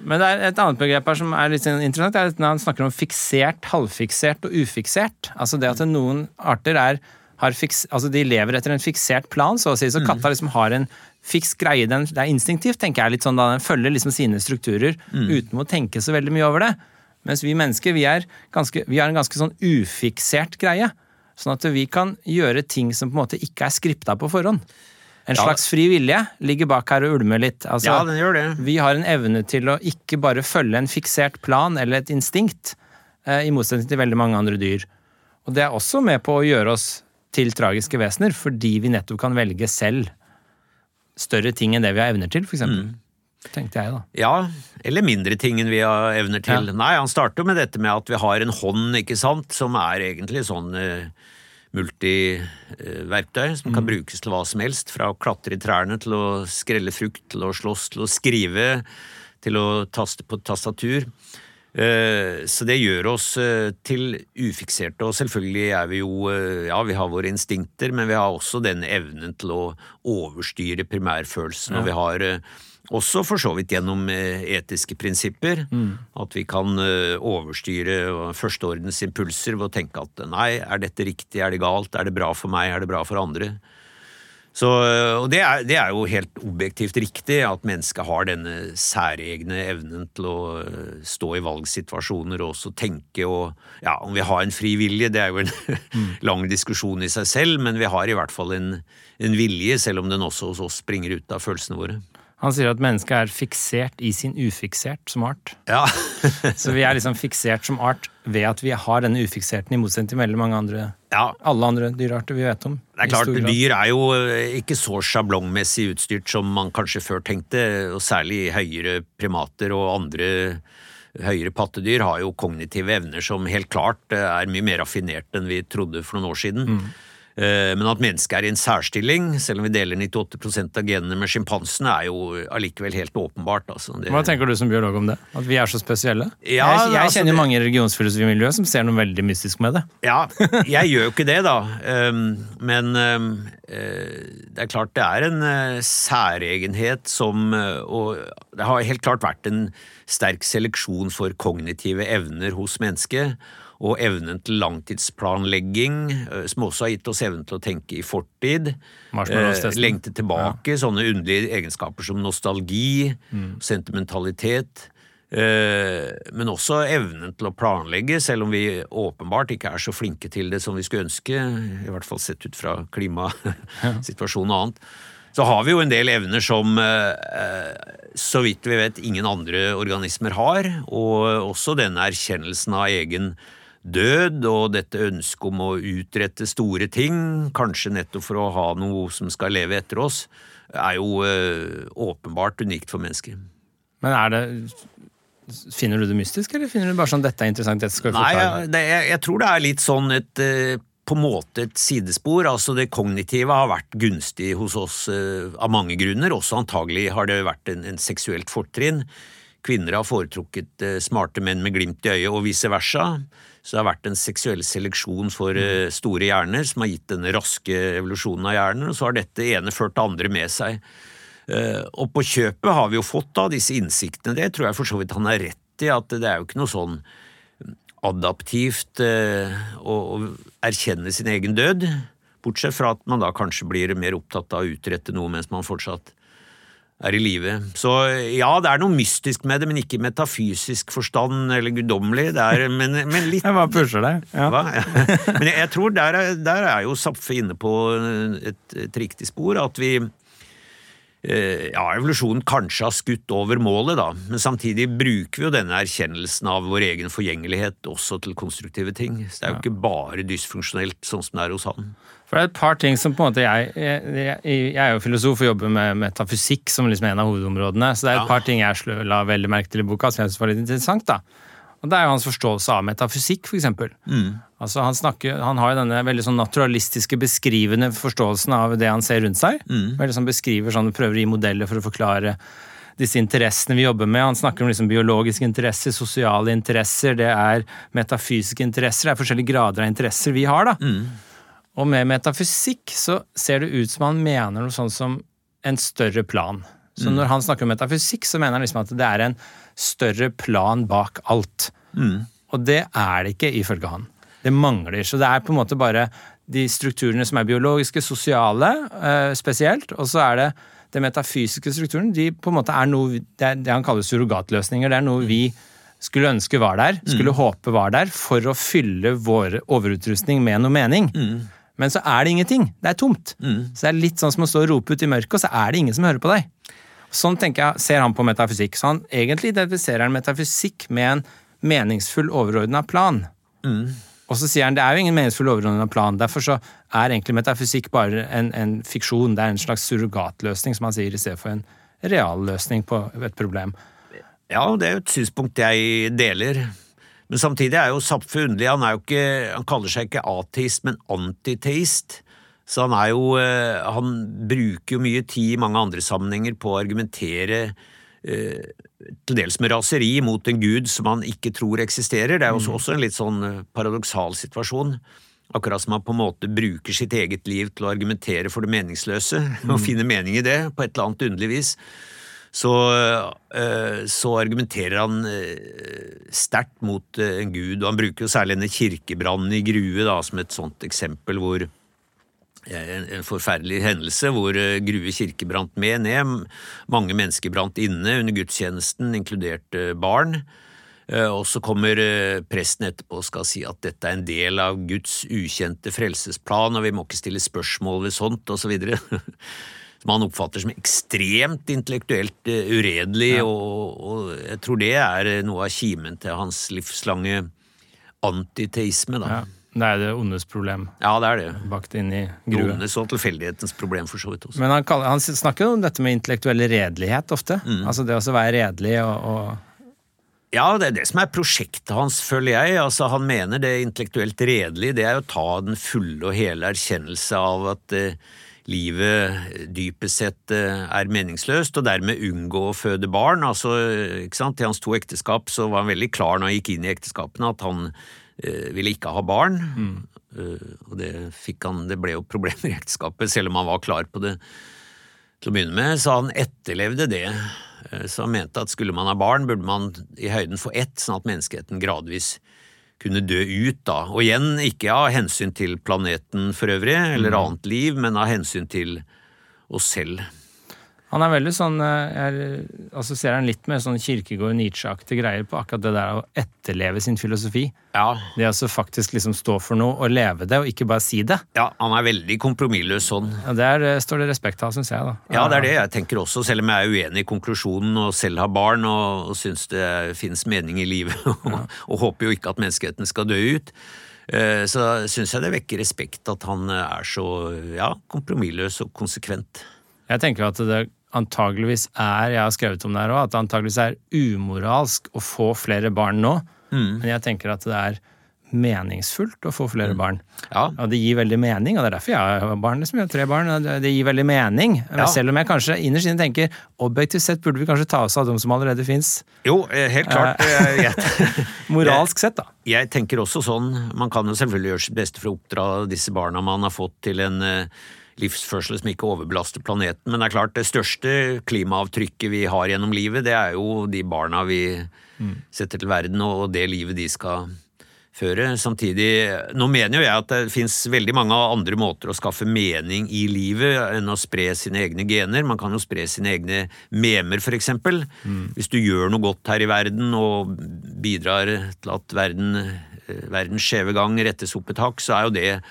Men det er et annet begrep her som er litt interessant. Det er at når han snakker om fiksert, halvfiksert og ufiksert. Altså det at noen arter er, har fiks, altså de lever etter en fiksert plan, så å si. Så katta liksom har en fiks greie. Den, det er instinktivt, tenker jeg. litt sånn da Den følger liksom sine strukturer uten å tenke så veldig mye over det. Mens vi mennesker, vi, er ganske, vi har en ganske sånn ufiksert greie. Sånn at vi kan gjøre ting som på en måte ikke er skripta på forhånd. En slags fri vilje ligger bak her og ulmer litt. Altså, Ja, den gjør det. vi har en evne til å ikke bare følge en fiksert plan eller et instinkt, eh, i motsetning til veldig mange andre dyr. Og det er også med på å gjøre oss til tragiske vesener, fordi vi nettopp kan velge selv større ting enn det vi har evner til, eksempel. Mm. Tenkte jeg, da. Ja, eller mindre ting enn vi har evner til. Ja. Nei, han starter jo med dette med at vi har en hånd, ikke sant, som er egentlig sånn uh, multiverktøy, som Mm. kan brukes til hva som helst. Fra å klatre i trærne til å skrelle frukt, til å slåss, til å skrive, til å taste på tastatur. Eh, Så det gjør oss eh, til ufikserte, og selvfølgelig er vi jo eh, Ja, vi har våre instinkter, men vi har også den evnen til å overstyre primærfølelsen, og vi har også for så vidt gjennom etiske prinsipper at vi kan overstyre førsteordens impulser ved å tenke at nei, er dette riktig, er det galt, er det bra for meg, er det bra for andre? Så, og det er, det er jo helt objektivt riktig at mennesket har denne særegne evnen til å øh, stå i valgsituasjoner og også tenke og Ja, om vi har en fri vilje, det er jo en lang diskusjon i seg selv, men vi har i hvert fall en, en vilje, selv om den også hos oss springer ut av følelsene våre. Han sier at mennesket er fiksert i sin ufiksert som art. Ja, Så vi er liksom fiksert som art ved at vi har denne ufikserten, i motsetning til veldig mange andre ja alle andre dyrearter vi vet om. Det er klart, dyr er jo eh, ikke så sjablongmessig utstyrt som man kanskje før tenkte, og særlig høyere primater og andre høyere pattedyr har jo kognitive evner som helt klart eh, er mye mer raffinert enn vi trodde for noen år siden. Mm. Eh, Men at mennesket er i en særstilling, selv om vi deler 98% av genene med sjimpansene, er jo allikevel helt åpenbart. Altså. Det, Hva tenker du som biolog om det? At vi er så spesielle? Ja, jeg, jeg altså, kjenner det- mange i religionsfilosofimiljøet som ser noe veldig mystisk med det. Ja, jeg gjør jo ikke det, da. Um, Men um, eh, det er klart det er en eh, særegenhet som Og det har helt klart vært en sterk seleksjon for kognitive evner hos mennesket. Og evnen til langtidsplanlegging, eh, som også har gitt oss evnen til å tenke i fortid. Eh, Lengte tilbake, sånne underlige egenskaper som nostalgi, sentimentalitet. Eh, men også evnen til å planlegge, selv om vi åpenbart ikke er så flinke til det som vi skulle ønske, i hvert fall sett ut fra klimasituasjonen og annet. Så har vi jo en del evner som, så vidt vi vet, ingen andre organismer har, og også denne erkjennelsen av egen død og dette ønsket om å utrette store ting, kanskje nettopp for å ha noe som skal leve etter oss, er jo eh, åpenbart unikt for mennesker. Men er det Finner du det mystisk, eller finner du bare sånn dette er interessant, dette skal vi Nei, jeg, det, jeg, jeg tror det er litt sånn et eh, på en måte et sidespor. altså Det kognitive har vært gunstig hos oss uh, av mange grunner. Også antagelig har det vært en, en seksuelt fortrinn. Kvinner har foretrukket uh, smarte menn med glimt i øyet, og vice versa. Så det har vært en seksuell seleksjon for eh, store hjerner som har gitt den raske evolusjonen av hjernen, og så har dette ene ført det andre med seg. Eh, Og på kjøpet har vi jo fått da disse innsiktene. Det tror jeg for så vidt han har rett i, at det er jo ikke noe sånn adaptivt eh, å erkjenne sin egen død. Bortsett fra at man da kanskje blir mer opptatt av å utrette noe mens man fortsatt er i live. Så ja, det er noe mystisk med det, men ikke i metafysisk forstand eller guddommelig. Men, men litt Jeg bare pusher deg. Ja. hva? Men jeg, jeg tror der er, der er jo Zapfe inne på et, et riktig spor, at vi eh, ja, evolusjonen kanskje har skutt over målet, da, men samtidig bruker vi jo denne erkjennelsen av vår egen forgjengelighet også til konstruktive ting. Så det er jo ikke bare dysfunksjonelt sånn som det er hos han. For det er et par ting som på en måte jeg Jeg, jeg, er jo filosof og jobber med metafysikk som liksom en av hovedområdene. Så det er et Ja. par ting jeg la veldig merke til i boka som jeg synes var litt interessant. da. Og Det er jo hans forståelse av metafysikk, f.eks. Altså, han, snakker, han har jo denne veldig sånn naturalistiske, beskrivende forståelsen av det han ser rundt seg. Veldig sånn beskriver sånn, Prøver å gi modeller for å forklare disse interessene vi jobber med. Han snakker om liksom biologiske interesser, sosiale interesser, det er metafysiske interesser. Det er forskjellige grader av interesser vi har. da. Og med metafysikk så ser det ut som han mener noe sånn som en større plan. Så når han snakker om metafysikk, så mener han liksom at det er en større plan bak alt. Og det er det ikke, ifølge han. Det mangler. Så det er på en måte bare de strukturene som er biologiske, sosiale eh, spesielt, og så er det det metafysiske strukturen. De på en måte er noe Det er det han kaller surrogatløsninger. Det er noe vi skulle ønske var der, skulle håpe var der, for å fylle vår overutrustning med noe mening. Men så er det ingenting. Det er tomt. Så det er litt sånn som å stå og rope ut i mørket, og så er det ingen som hører på deg. Sånn tenker jeg, ser han på metafysikk. Så han egentlig identifiserer han metafysikk med en meningsfull overordna plan. Og så sier han det er jo ingen meningsfull overordna plan. Derfor så er egentlig metafysikk bare en, en fiksjon. Det er en slags surrogatløsning, som han sier, i stedet for en realløsning på et problem. Ja, det er jo et synspunkt jeg deler. Men samtidig er jo Zapfe underlig. Han, er jo ikke, han kaller seg ikke ateist, men antiteist. Så han er jo eh, Han bruker jo mye tid i mange andre sammenhenger på å argumentere eh, til dels med raseri mot en gud som han ikke tror eksisterer. Det er jo også, også en litt sånn eh, paradoksal situasjon. Akkurat som han på en måte bruker sitt eget liv til å argumentere for det meningsløse, og finne mening i det, på et eller annet underlig vis. Så, eh, så argumenterer han eh, sterkt mot eh, en gud, og han bruker jo særlig denne kirkebrannen i Grue da, som et sånt eksempel hvor en, forferdelig hendelse hvor Grue kirke brant med ned. Mange mennesker brant inne under gudstjenesten, inkludert barn. Og så kommer presten etterpå og skal si at dette er en del av Guds ukjente frelsesplan, og vi må ikke stille spørsmål ved sånt, og så videre. Som han oppfatter som ekstremt intellektuelt eh, uredelig, og, og jeg tror det er eh, noe av kimen til hans livslange antiteisme, da. Ja, det er det ondes problem Ja, det er det. bakt inn i grue. Ondes og tilfeldighetens problem, for så vidt også. Men han, kaller, han snakker jo om dette med intellektuell redelighet ofte. Altså det å være redelig og, og Ja, det er det som er prosjektet hans, føler jeg. Altså, han mener det intellektuelt redelige, det er å ta den fulle og hele erkjennelse av at eh, livet dypest sett eh, er meningsløst, og dermed unngå å føde barn. Altså, sant? I hans to ekteskap så var han veldig klar når han gikk inn i ekteskapene at han eh, ville ikke ha barn. Eh, og det, han, det ble jo problemer i ekteskapet, selv om han var klar på det til å begynne med, så han etterlevde det. Eh, Så han mente at skulle man ha barn, burde man i høyden få ett, sånn at menneskeheten gradvis kunne dø ut, da. Og igjen, ikke av hensyn til planeten for øvrig, eller annet liv, men av hensyn til oss selv. Han er veldig sånn eh, Jeg assosierer han litt med sånn Kirkegård Nietzsche-aktige greier på akkurat det der å etterleve sin filosofi. Ja, Det å faktisk liksom stå for noe og leve det, og ikke bare si det. ja han er veldig kompromissløs sånn. Ja, Der eh, står det respekt av, syns jeg. da. Ja, det er det jeg tenker også, selv om jeg er uenig i konklusjonen og selv har barn og, syns det finnes mening i livet, og, og håper jo ikke at menneskeheten skal dø ut. eh, Så syns jeg det vekker respekt at han er så ja, kompromissløs og konsekvent. Jeg tenker at det antageligvis er Jeg har skrevet om det her også, at det antageligvis er umoralsk å få flere barn nå. Men jeg tenker at det er meningsfullt å få flere barn. Ja, Og det gir veldig mening, og det er derfor jeg har barn. Liksom. Jeg har tre barn, og det- det gir veldig mening. Ja. Selv om jeg kanskje innerst inne tenker objektivt sett burde vi kanskje ta oss av dem som allerede fins. Jo, eh, helt klart. eh, Moralsk sett, da. jeg tenker også sånn. Man kan jo selvfølgelig gjøre sitt beste for å oppdra disse barna man har fått til en eh, livsførsel som ikke overbelaster planeten. Men det er klart, det største klimaavtrykket vi har gjennom livet, det er jo de barna vi setter til verden, og det livet de skal føre. Samtidig, nå mener jo jeg at det finnes veldig mange andre måter å skaffe mening i livet enn å spre sine egne gener. Man kan jo spre sine egne memer, for eksempel. Hvis du gjør noe godt her i verden og bidrar til at verden, eh, verdens skjeve gang rettes opp et hakk, så er jo det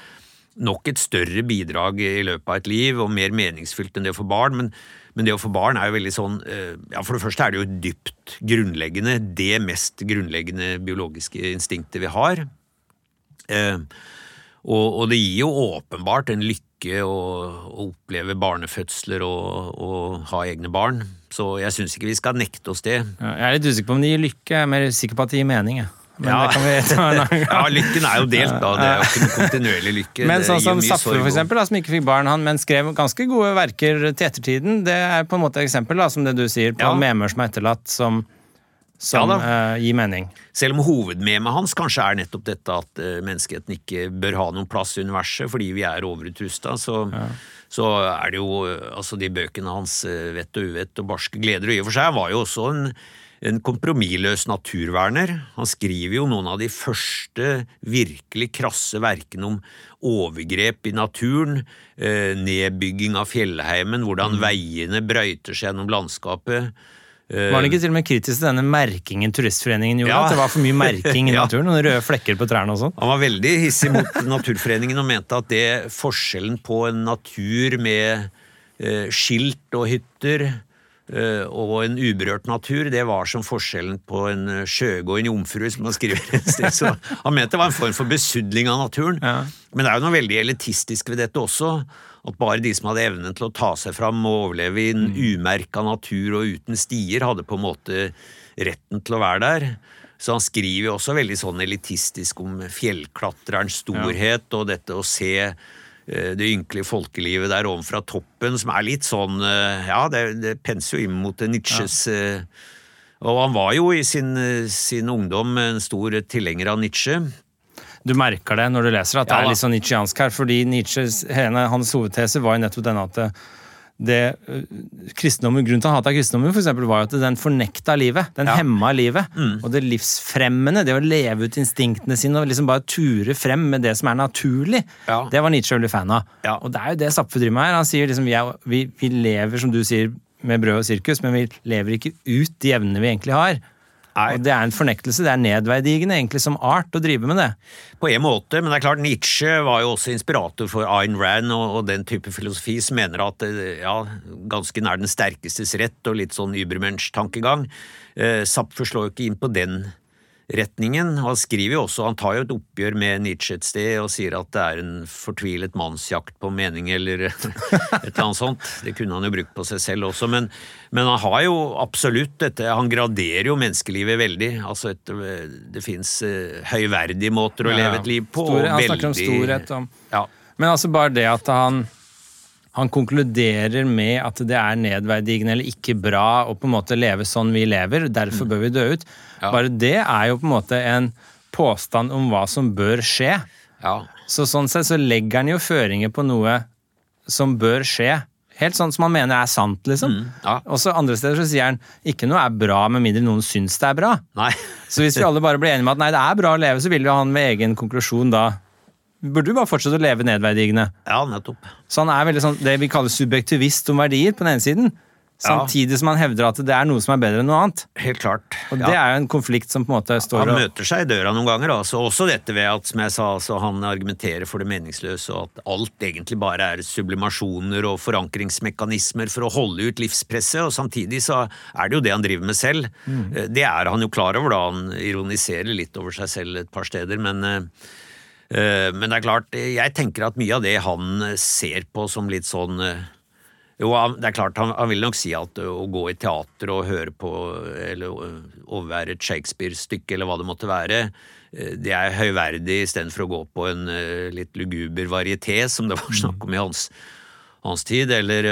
nok et større bidrag i løpet av et liv, og mer meningsfylt enn det å få barn. Men, Men det å få barn er jo veldig sånn eh, Ja, for det første er det jo dypt grunnleggende. Det mest grunnleggende biologiske instinktet vi har. Eh, og, og, det gir jo åpenbart en lykke å, å oppleve barnefødsler og, og, ha egne barn. Så jeg syns ikke vi skal nekte oss det. Ja, jeg er litt usikker på om det gir lykke, jeg er mer sikker på at det gir mening. Jeg. Men ja. det kan vi ta en annen gang. ja, lykken er jo delt, da. Det er jo ikke noe kontinuerlig lykke. Men sånn som Saffe, for eksempel, da, som ikke fikk barn, han, men skrev ganske gode verker til ettertiden. Det er på en måte et eksempel, da, som det du sier, på ja. memer som er etterlatt, som, som ja, uh, gir mening. Selv om hovedmemet hans kanskje er nettopp dette at uh, menneskeheten ikke bør ha noen plass i universet fordi vi er overutrusta, så, ja. så er det jo uh, altså de bøkene hans, Vett og uvett og Barske gleder og i og for seg, var jo også en en kompromissløs naturverner. Han skriver jo noen av de første virkelig krasse verkene om overgrep i naturen, eh, nedbygging av fjellheimen, hvordan mm. veiene brøyter seg gjennom landskapet. Var han ikke til og med kritisk til denne merkingen Turistforeningen gjorde? Ja. At det var for mye merking i naturen? Noen røde flekker på trærne og sånn? Han var veldig hissig mot Naturforeningen og mente at det forskjellen på en natur med eh, skilt og hytter Eh, og en uberørt natur, det var som forskjellen på en eh, og en jomfru, som han skriver et sted. Så han mente det var en form for besudling av naturen. Ja. Men det er jo noe veldig elitistisk ved dette også. At bare de som hadde evnen til å ta seg fram og overleve i en mm. umerka natur og uten stier, hadde på en måte retten til å være der. Så han skriver jo også veldig sånn elitistisk om fjellklatrerens storhet ja. og dette å se Eh, det ynkelige folkelivet der ovenfra toppen, som er litt sånn eh, Ja, det, det penser jo inn mot Nietzsches ja. Eh, og han var jo i sin, sin, ungdom en stor tilhenger av Nietzsche. Du merker det når du leser at det ja, er litt sånn nietzscheansk her, fordi Nietzsches, hans hovedtese var jo nettopp denne at det eh, kristendommen, Grunnen til han hata kristendommen for eksempel, var jo at den fornekta livet. Den ja. hemma livet. Mm. Og det livsfremmende, det å leve ut instinktene sine og liksom bare ture frem med det som er naturlig, ja. det var Nietzsche veldig fan av. Ja. Og det er jo det Zapfe driver med her. Han sier liksom vi, er, vi, vi lever, som du sier, med brød og sirkus, men vi lever ikke ut de evnene vi egentlig har. Og Det er en fornektelse, det er nedverdigende egentlig som art å drive med det. På en måte, men det er klart Nietzsche var jo også inspirator for Ayn Rand og, og den type filosofi som mener at ja, ganske nær den sterkestes rett og litt sånn Übermensch-tankegang. Eh, Zapfer slår jo ikke inn på den retningen. Han skriver jo også, han tar jo et oppgjør med Nietzsche et sted og sier at det er en fortvilet mannsjakt på mening eller et eller annet sånt. Det kunne han jo brukt på seg selv også, men, men han har jo absolutt dette Han graderer jo menneskelivet veldig. Altså et, det fins uh, høyverdige måter å ja, leve et liv på. Store, han snakker om storhet. Om, ja. Men altså bare det at han han konkluderer med at det er nedverdigende eller ikke bra å på en måte leve sånn vi lever, derfor bør vi dø ut. Ja. Bare det er jo på en måte en påstand om hva som bør skje. Ja. Så sånn sett så legger han jo føringer på noe som bør skje. Helt sånn som han mener er sant, liksom. Mm, ja. Og så andre steder så sier han ikke noe er bra med mindre noen syns det er bra. Nei. så hvis vi alle bare blir enige med at nei, det er bra å leve, så vil jo han med egen konklusjon da burde jo bare fortsette å leve nedverdigende. Ja, nettopp. Så han er veldig sånn, det vi kaller subjektivist om verdier på den ene siden. Samtidig som han hevder at det er noe som er bedre enn noe annet. Helt klart. Og Det er jo en konflikt som på en måte står Han møter seg i døra noen ganger. Altså. Også dette ved at som jeg sa, altså, han argumenterer for det meningsløse, og at alt egentlig bare er sublimasjoner og forankringsmekanismer for å holde ut livspresset. og Samtidig så er det jo det han driver med selv. Mm. Eh, det er han jo klar over da han ironiserer litt over seg selv et par steder. men eh, Eh, men det er klart, jeg tenker at mye av det han ser på som litt sånn jo, det er klart, han, han, vil nok si at å gå i teater og høre på eller overvære et Shakespeare-stykke eller hva det måtte være, det er høyverdig istedenfor å gå på en litt luguber varieté, som det var snakk om i hans, hans tid, eller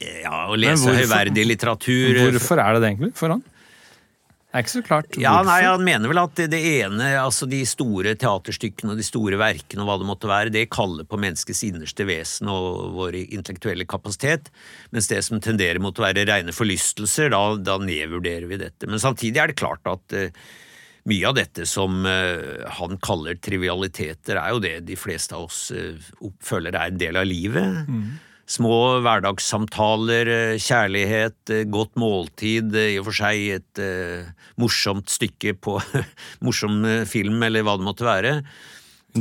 ja, å lese hvorfor, høyverdig litteratur. Hvorfor er det det egentlig for han? Det er ikke så klart. Ja, nei, Han mener vel at det ene, altså de store teaterstykkene og de store verkene og hva det måtte være, det kaller på menneskets innerste vesen og vår intellektuelle kapasitet, mens det som tenderer mot å være rene forlystelser, da, da nedvurderer vi dette. Men samtidig er det klart at uh, mye av dette som uh, han kaller trivialiteter, er jo det de fleste av oss uh, føler er en del av livet. Mm små hverdagssamtaler, eh, kjærlighet, eh, godt måltid, eh, i og for seg et morsomt stykke på morsom film, eller hva det måtte være.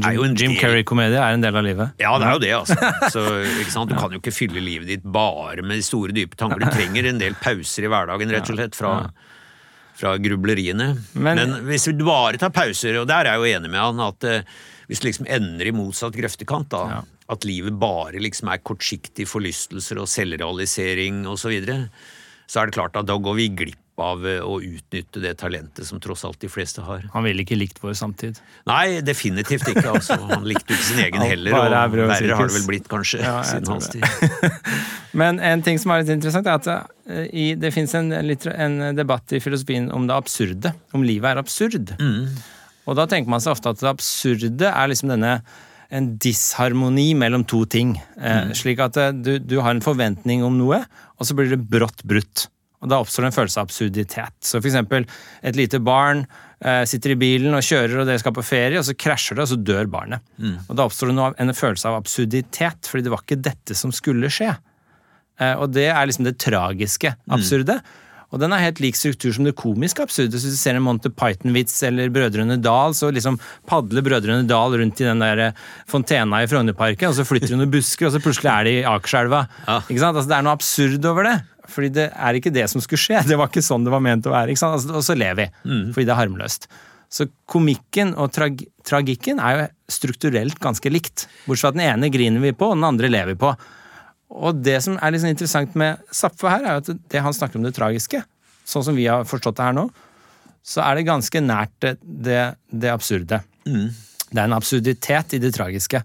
er jo en Jim del- Carrey-komedie er en del av livet. Ja, det er jo det, altså. Så? Du kan jo ikke fylle livet ditt bare med de store, dype tanker. Du trenger en del pauser i hverdagen, rett og slett, fra, fra grubleriene. Men- Men, hvis du bare tar pauser, og der er jeg jo enig med han, at eh, hvis det liksom ender i motsatt grøftekant, da, Ja. at livet bare liksom er kortsiktige forlystelser og selvrealisering osv., så, videre, så er det klart at da går vi glipp av eh, å utnytte det talentet som tross alt de fleste har. Han ville ikke likt vår samtid. Nei, definitivt ikke. altså. Han likte ikke sin egen heller, og er verre har det vel blitt, kanskje, Ja, siden hans tid. Men en ting som er litt interessant, er at eh, i, det fins en, en debatt i filosofien om det absurde. Om livet er absurd. Og da tenker man seg ofte at det absurde er liksom denne en disharmoni mellom to ting. Eh, Slik at du, du har en forventning om noe, og så blir det brått brutt. Og Da oppstår det en følelse av absurditet. Så eksempel et lite barn eh, sitter i bilen og kjører, og dere skal på ferie, og så krasjer det, og så dør barnet. Og Da oppstår det noe, en følelse av absurditet, fordi det var ikke dette som skulle skje. Eh, Og det er liksom det tragiske absurde. Og den er helt lik struktur som det komiske absurde. Så hvis du ser en Monty Python-vits eller Brødrene Dal, så liksom padler Brødrene Dal rundt i den der eh, fontena i Frognerparken, og så flytter de noen busker, og så plutselig er de i Akerselva. Ja. Ikke sant? Altså, det er noe absurd over det. Fordi det er ikke det som skulle skje. Det var ikke sånn det var ment å være. Ikke sant? Altså, og så ler vi, fordi det er harmløst. Så komikken og trag tragikken er jo strukturelt ganske likt. Bortsett fra at den ene griner vi på, og den andre lever vi på. Og det som er litt sånn interessant med Zapfe her, er at det han snakker om det tragiske, sånn som vi har forstått det her nå, så er det ganske nært det, det, det absurde. Det er en absurditet i det tragiske.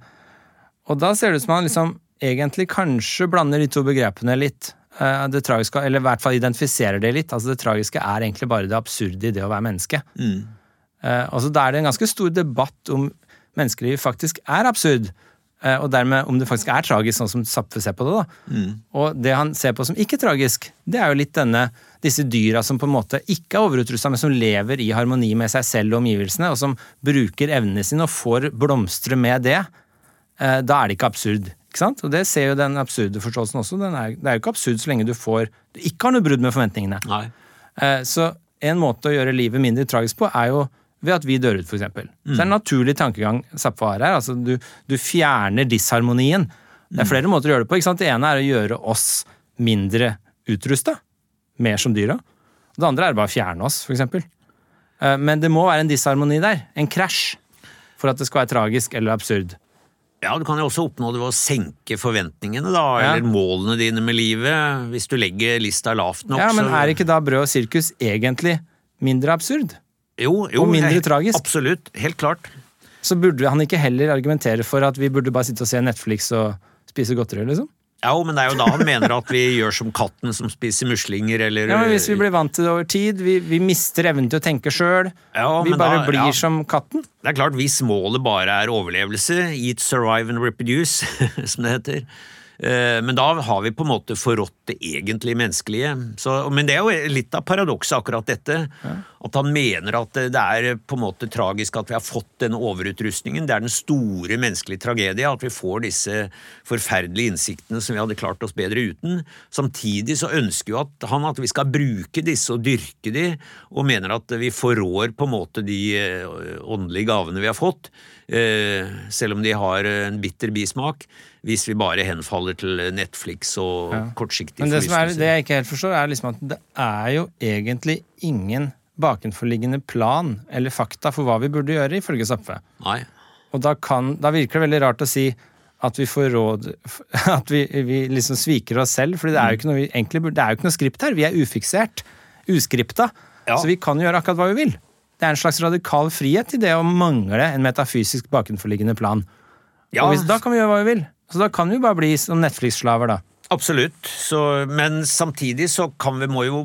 Og da ser det ut som han liksom egentlig kanskje blander de to begrepene litt. Eh, Det tragiske, eller i hvert fall identifiserer det litt. Altså Det tragiske er egentlig bare det absurde i det å være menneske. Mm. og så Da er det en ganske stor debatt om menneskelivet faktisk er absurd. Eh, Og dermed om det faktisk er tragisk, sånn som Zapfe ser på det. da. Og det han ser på som ikke tragisk, det er jo litt denne, disse dyra som på en måte ikke er overutrusta, men som lever i harmoni med seg selv og omgivelsene, og som bruker evnene sine og får blomstre med det. Eh, Da er det ikke absurd. ikke sant? Og Det ser jo den absurde forståelsen også. Den er, det er jo ikke absurd så lenge du får du ikke har noe brudd med forventningene. Nei. Eh, Så en måte å gjøre livet mindre tragisk på, er jo ved at vi dør ut, f.eks. Så det er en naturlig tankegang Zappa har her. Altså, du, du fjerner disharmonien. Det er flere måter å gjøre det på. ikke sant? Det ene er å gjøre oss mindre utrusta. Mer som dyra. Det andre er bare å fjerne oss, f.eks. Men det må være en disharmoni der. En krasj. For at det skal være tragisk eller absurd. Ja, du kan jo også oppnå det ved å senke forventningene, da, Ja. eller målene dine med livet. Hvis du legger lista lavt nok, Ja, Men er ikke da brød og sirkus egentlig mindre absurd? Jo, jo, og mindre helt- tragisk? Absolutt. Helt klart. Så burde han ikke heller argumentere for at vi burde bare sitte og se Netflix og spise godteri, liksom? Ja, men det er jo da han mener at vi gjør som katten som spiser muslinger, eller Ja, men Hvis vi blir vant til det over tid, vi, vi mister evnen til å tenke sjøl, Ja, vi men bare da- blir ja. som katten. Det er klart, hvis målet bare er overlevelse, eat, survive and reproduce, som det heter, eh, men da har vi på en måte forrådt det egentlig menneskelige. Så, men det er jo litt av paradokset, akkurat dette. At han mener at det er på en måte tragisk at vi har fått denne overutrustningen. Det er den store menneskelige tragedie at vi får disse forferdelige innsiktene som vi hadde klart oss bedre uten. Samtidig så ønsker jo at han at vi skal bruke disse og dyrke de, og mener at vi forrår på en måte de eh, åndelige gavene vi har fått, eh, selv om de har en bitter bismak, hvis vi bare henfaller til Netflix og kortsiktig Men det, som er, det jeg ikke helt forstår, er liksom at det er jo egentlig ingen bakenforliggende plan eller fakta for hva vi burde gjøre, ifølge Zapfe. Nei. Og da, kan, da virker det veldig rart å si at vi får råd At vi, vi liksom sviker oss selv, for det er jo ikke noe vi egentlig burde Det er jo ikke noe skript her. Vi er ufiksert. Uskripta. Ja. Så vi kan gjøre akkurat hva vi vil. Det er en slags radikal frihet i det å mangle en metafysisk bakenforliggende plan. Ja, Og hvis, da kan vi gjøre hva vi vil. Så da kan vi bare bli som Netflix-slaver, da. Absolutt, så, men samtidig så kan vi, må jo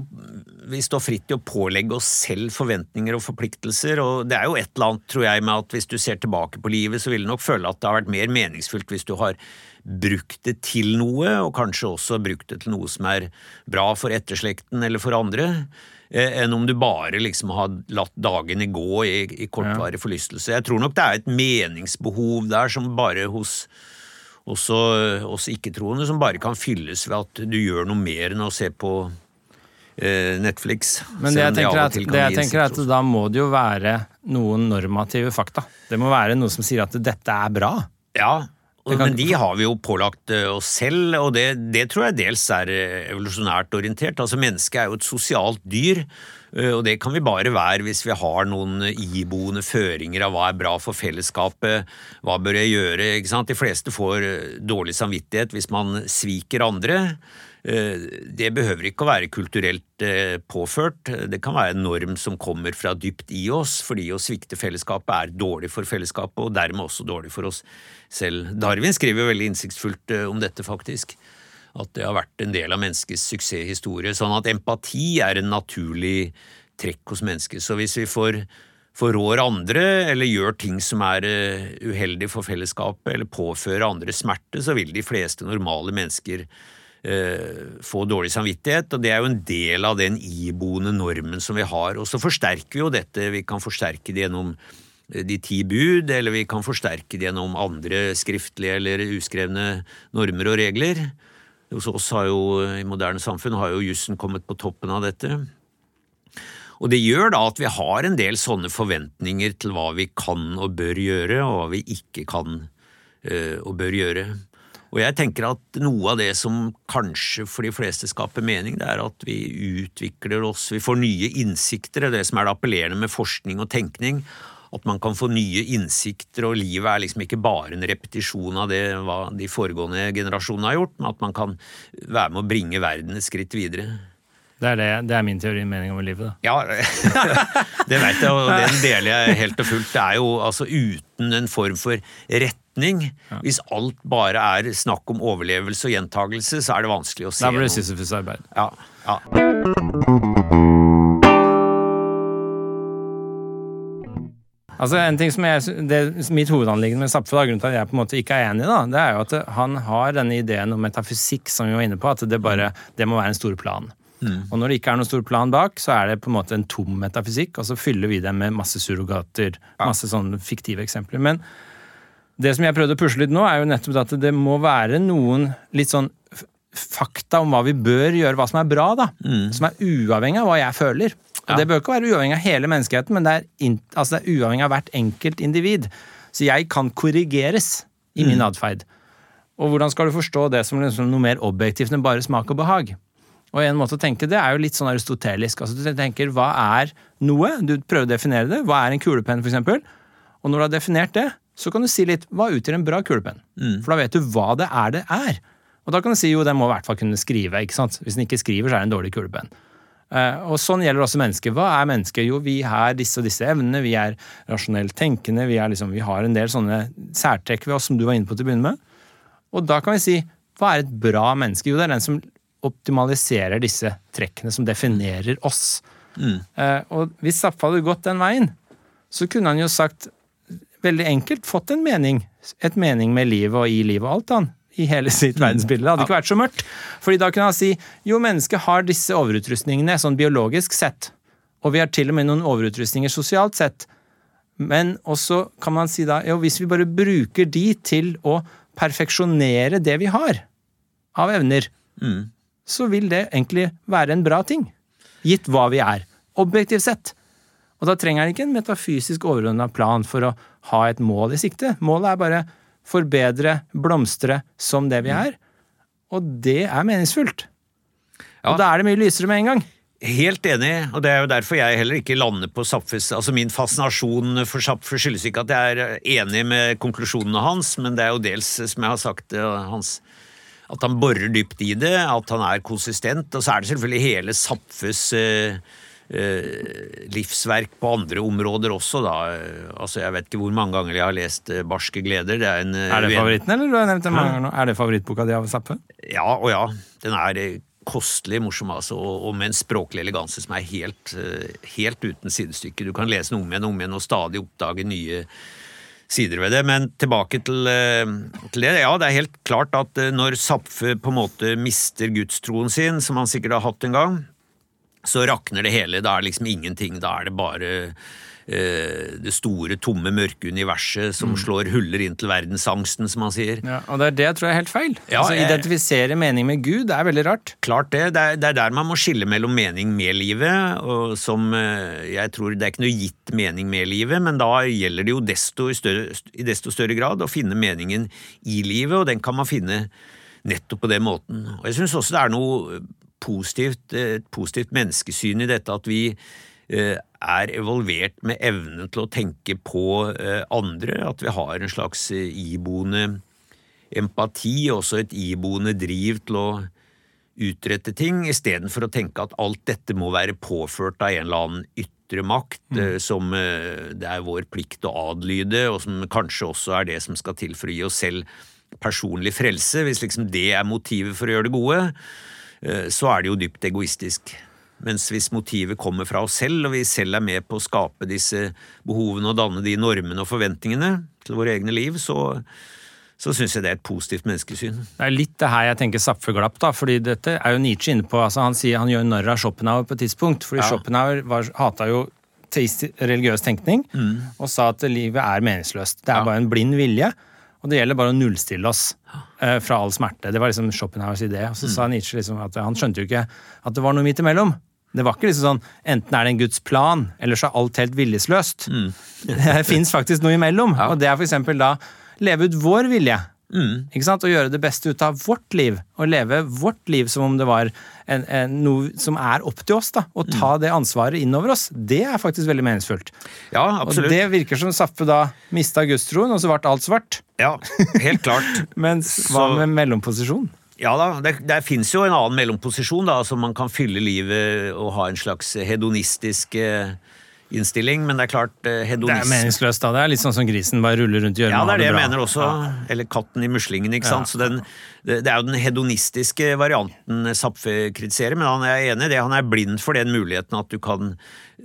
vi står fritt til å pålegge oss selv forventninger og forpliktelser, og det er jo et eller annet, tror jeg, med at hvis du ser tilbake på livet, så vil du nok føle at det har vært mer meningsfullt hvis du har brukt det til noe, og kanskje også brukt det til noe som er bra for etterslekten eller for andre, eh, enn om du bare liksom har latt dagene gå i, i kortvarig forlystelse. Jeg tror nok det er et meningsbehov der som bare hos også oss ikke-troende, som bare kan fylles ved at du gjør noe mer enn å se på eh, Netflix. Men det jeg tenker, at, det jeg tenker er at da må det jo være noen normative fakta. Det må være noe som sier at dette er bra. Ja, men de har vi jo pålagt eh, oss selv, og det, det tror jeg dels er eh, evolusjonært orientert. Altså Mennesket er jo et sosialt dyr, eh, og det kan vi bare være hvis vi har noen iboende føringer av hva er bra for fellesskapet, hva bør jeg gjøre, ikke sant. De fleste får eh, dårlig samvittighet hvis man sviker andre. Eh, Det behøver ikke å være kulturelt eh, påført, det kan være en norm som kommer fra dypt i oss, fordi å svikte fellesskapet er dårlig for fellesskapet, og dermed også dårlig for oss selv. Darwin skriver veldig innsiktsfullt eh, om dette, faktisk. At det har vært en del av menneskets suksesshistorie. Sånn at empati er en naturlig trekk hos mennesket. Så hvis vi får forrår andre, eller gjør ting som er uheldig for fellesskapet, eller påfører andre smerte, så vil de fleste normale mennesker få dårlig samvittighet, og det er jo en del av den iboende normen som vi har. Og så forsterker vi jo dette, vi kan forsterke det gjennom eh, de ti bud, eller vi kan forsterke det gjennom andre skriftlige eller uskrevne normer og regler. Hos oss har jo, i moderne samfunn, har jo jussen kommet på toppen av dette. Og det gjør da at vi har en del sånne forventninger til hva vi kan og bør gjøre, og hva vi ikke kan eh, og bør gjøre. Og jeg tenker at noe av det som kanskje for de fleste skaper mening, det er at vi utvikler oss, vi får nye innsikter, det er det som er det appellerende med forskning og tenkning. At man kan få nye innsikter, og livet er liksom ikke bare en repetisjon av det hva de foregående generasjonene har gjort, men at man kan være med å bringe verden et skritt videre. Det er, det, det er min teori og mening om livet. da. Ja, det vet jeg, og den deler jeg helt og fullt. Det er jo altså uten en form for retning. Hvis alt bare er snakk om overlevelse og gjentagelse, så er det vanskelig å se Da blir det noe. Sisyfus arbeid. Ja, ja. Altså en ting som jeg, det, Mitt hovedanliggende med Zapfe, grunnen til at jeg på en måte ikke er enig, da, det er jo at han har denne ideen om metafysikk som vi var inne på, at det bare, det må være en stor plan. Og når det ikke er noen stor plan bak, så er det på en måte en tom metafysikk, og så fyller vi det med masse surrogater, masse sånne fiktive eksempler. Men det som jeg prøvde å pusle litt nå, er jo nettopp at det må være noen litt sånn fakta om hva vi bør gjøre, hva som er bra, da. Som er uavhengig av hva jeg føler. Og Ja. Det bør ikke være uavhengig av hele menneskeheten, men det er, altså det er uavhengig av hvert enkelt individ. Så jeg kan korrigeres i min atferd. Og hvordan skal du forstå det som liksom noe mer objektivt enn bare smak og behag? Og en måte å tenke det er jo litt sånn aristotelisk. Altså Du tenker hva er noe? Du prøver å definere det. Hva er en kulepenn, f.eks.? Og når du har definert det, så kan du si litt hva utgjør en bra kulepenn? For da vet du hva det er det er. Og da kan du si jo, den må i hvert fall kunne skrive. ikke sant? Hvis den ikke skriver, så er det en dårlig kulepenn. Uh, og sånn gjelder også mennesker. Hva er mennesker? Jo, vi har disse og disse evnene, vi er rasjonelt tenkende, vi, er liksom, vi har en del sånne særtrekk ved oss som du var inne på til å begynne med. Og da kan vi si, hva er et bra menneske? Jo, det er den som optimaliserer disse trekkene, som definerer oss. Eh, og hvis Zappa hadde gått den veien, så kunne han jo sagt veldig enkelt fått en mening. Et mening med livet og i livet og alt, han. I hele sitt verdensbilde. Det hadde ikke vært så mørkt. Fordi da kunne han si jo, mennesket har disse overutrustningene sånn biologisk sett. Og vi har til og med noen overutrustninger sosialt sett. Men også kan man si da, jo, hvis vi bare bruker de til å perfeksjonere det vi har av evner, så vil det egentlig være en bra ting. Gitt hva vi er. Objektivt sett. Og da trenger han ikke en metafysisk overordna plan for å ha et mål i sikte. Målet er bare forbedre, blomstre som det vi er. Og det er meningsfullt. Ja. Og da er det mye lysere med en gang. Helt enig, og det er jo derfor jeg heller ikke lander på Zapfes Altså Min fascinasjon for Zapfe skyldes ikke at jeg er enig med konklusjonene hans, men det er jo dels, som jeg har sagt, eh, hans at han borer dypt i det, at han er konsistent. Og så er det selvfølgelig hele Zapfes eh, livsverk på andre områder også, da. Altså, jeg vet ikke hvor mange ganger jeg har lest eh, Barske gleder. Det er en eh, Er det favoritten, eller? Du har nevnt det mange ganger nå. Er det favorittboka di av Zappe? Ja og ja. Den er eh, kostelig morsom, altså, og, med en språklig eleganse som er helt, eh, helt uten sidestykke. Du kan lese den om igjen og om igjen og stadig oppdage nye sider ved det. Men tilbake til, eh, til det. Ja, det er helt klart at eh, når Zapfe på en måte mister gudstroen sin, som han sikkert har hatt en gang, så rakner det hele. Da er det liksom ingenting. Da er det bare eh, det store, tomme, mørke universet som slår huller inn til verdensangsten, som han sier. Ja, og det er det jeg tror er helt feil. Ja, altså, Identifisere mening med Gud, det er veldig rart. Klart det. Det er, det er der man må skille mellom mening med livet, og som eh, jeg tror Det er ikke noe gitt mening med livet, men da gjelder det jo desto i, større, i desto større grad å finne meningen i livet, og den kan man finne nettopp på den måten. Og jeg syns også det er noe positivt, et positivt menneskesyn i dette at vi eh, er evolvert med evnen til å tenke på eh, andre, at vi har en slags eh, iboende empati, også et iboende driv til å utrette ting, istedenfor å tenke at alt dette må være påført av en eller annen ytre makt, mm. som eh, det er vår plikt å adlyde, og som kanskje også er det som skal til for å gi oss selv personlig frelse. Hvis liksom det er motivet for å gjøre det gode, eh, så er det jo dypt egoistisk. Mens hvis motivet kommer fra oss selv, og vi selv er med på å skape disse behovene og danne de normene og forventningene til våre egne liv, så, så syns jeg det er et positivt menneskesyn. Det er litt det her jeg tenker Zapfeglapp, da, fordi dette er jo Nietzsche inne på. altså Han sier han gjør narr av Schopenhauer på et tidspunkt, fordi Ja. Schopenhauer var, hata jo teist- religiøs tenkning og sa at livet er meningsløst. Det er Mm. Ja. bare en blind vilje, og det gjelder bare å nullstille oss eh, fra all smerte. Det var liksom Schopenhauers idé. Og så Mm. sa Nietzsche liksom at han skjønte jo ikke at det var noe midt imellom. Det var ikke liksom sånn enten er det en Guds plan, eller så er alt helt viljesløst. Det fins faktisk noe imellom, Mm. Ja. og det er eksempel da leve ut vår vilje. Mm. Ikke sant? Å gjøre det beste ut av vårt liv, og leve vårt liv som om det var en, en, noe som er opp til oss. da, Og ta Mm. det ansvaret innover oss. Det er faktisk veldig meningsfullt. Ja, Og det virker som Sappe da mista gudstroen, og så ble alt svart. Ja, helt klart. Mens hva med mellomposisjon? Ja da, det, det fins jo en annen mellomposisjon, da, som man kan fylle livet og ha en slags hedonistisk eh, innstilling, men det er klart hedonisme Det er meningsløst, da. Det er litt sånn som grisen bare ruller rundt i hjørnet Ja, det er det jeg mener også. Eller katten i muslingen, ikke sant. Ja. Så den, det, det er jo den hedonistiske varianten Zapfe kritiserer, men han er enig i det. Han er blind for den muligheten at du kan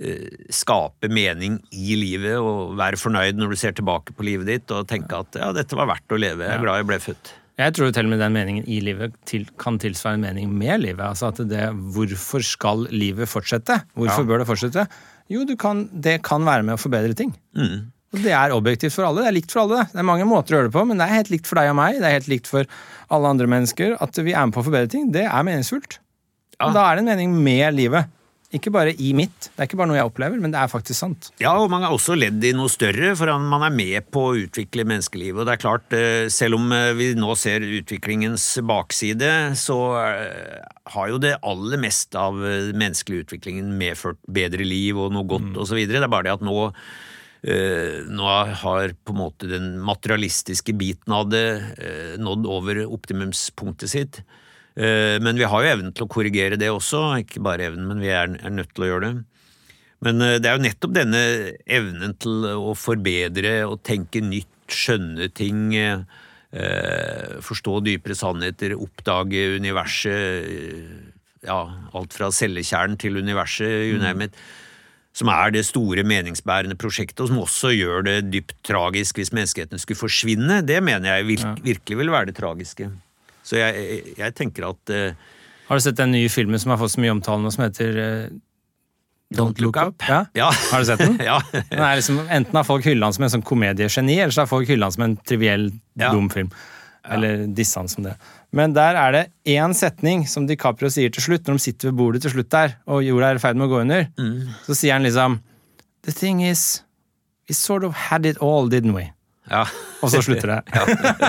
eh, skape mening i livet og være fornøyd når du ser tilbake på livet ditt og tenke at ja, dette var verdt å leve. Jeg er glad jeg ble født. Jeg tror til og med den meningen i livet til, kan tilsvare en mening med livet. Altså at det, Hvorfor skal livet fortsette? Hvorfor Ja. bør det fortsette? Jo, du kan, det kan være med å forbedre ting. Mm. Og det er objektivt for alle. Det er likt for alle. Det er mange måter å gjøre det på, men det er helt likt for deg og meg. Det er helt likt for alle andre mennesker. At vi er med på å forbedre ting, det er meningsfullt. Ja. Og da er det en mening med livet. Ikke bare i mitt. Det er ikke bare noe jeg opplever, men det er faktisk sant. Ja, og man er også ledd i noe større, for man er med på å utvikle menneskelivet. Og det er klart, eh, selv om eh, vi nå ser utviklingens bakside, så eh, har jo det aller meste av eh, menneskelig utviklingen medført bedre liv og noe godt osv. Det er bare det at nå nå har på en måte den materialistiske biten av det nådd over optimumspunktet sitt. Eh, Men vi har jo evnen til å korrigere det også, ikke bare evnen, men vi er, nødt til å gjøre det. Men eh, det er jo nettopp denne evnen til å forbedre og tenke nytt, skjønne ting, eh, forstå dypere sannheter, oppdage universet, ja, alt fra cellekjernen til universet, you name it, som er det store meningsbærende prosjektet, og som også gjør det dypt tragisk hvis menneskeheten skulle forsvinne, det mener jeg virk, virkelig vil være det tragiske. Så jeg, jeg, tenker at uh, Har du sett den nye filmen som har fått så mye omtale nå, som heter uh, Don't Look Up? Ja? Ja. Har du sett den? ja. Den er liksom, enten har folk hylla han som en sånn komediegeni, eller så har folk hylla han som en triviell, Ja. dum film. Eller dissa han som det. Men der er det én setning som DiCaprio sier til slutt, når de sitter ved bordet til slutt der, og jorda er i ferd med å gå under. Mm. Så sier han liksom The thing is, we sort of had it all, didn't we? Ja. Og så slutter det.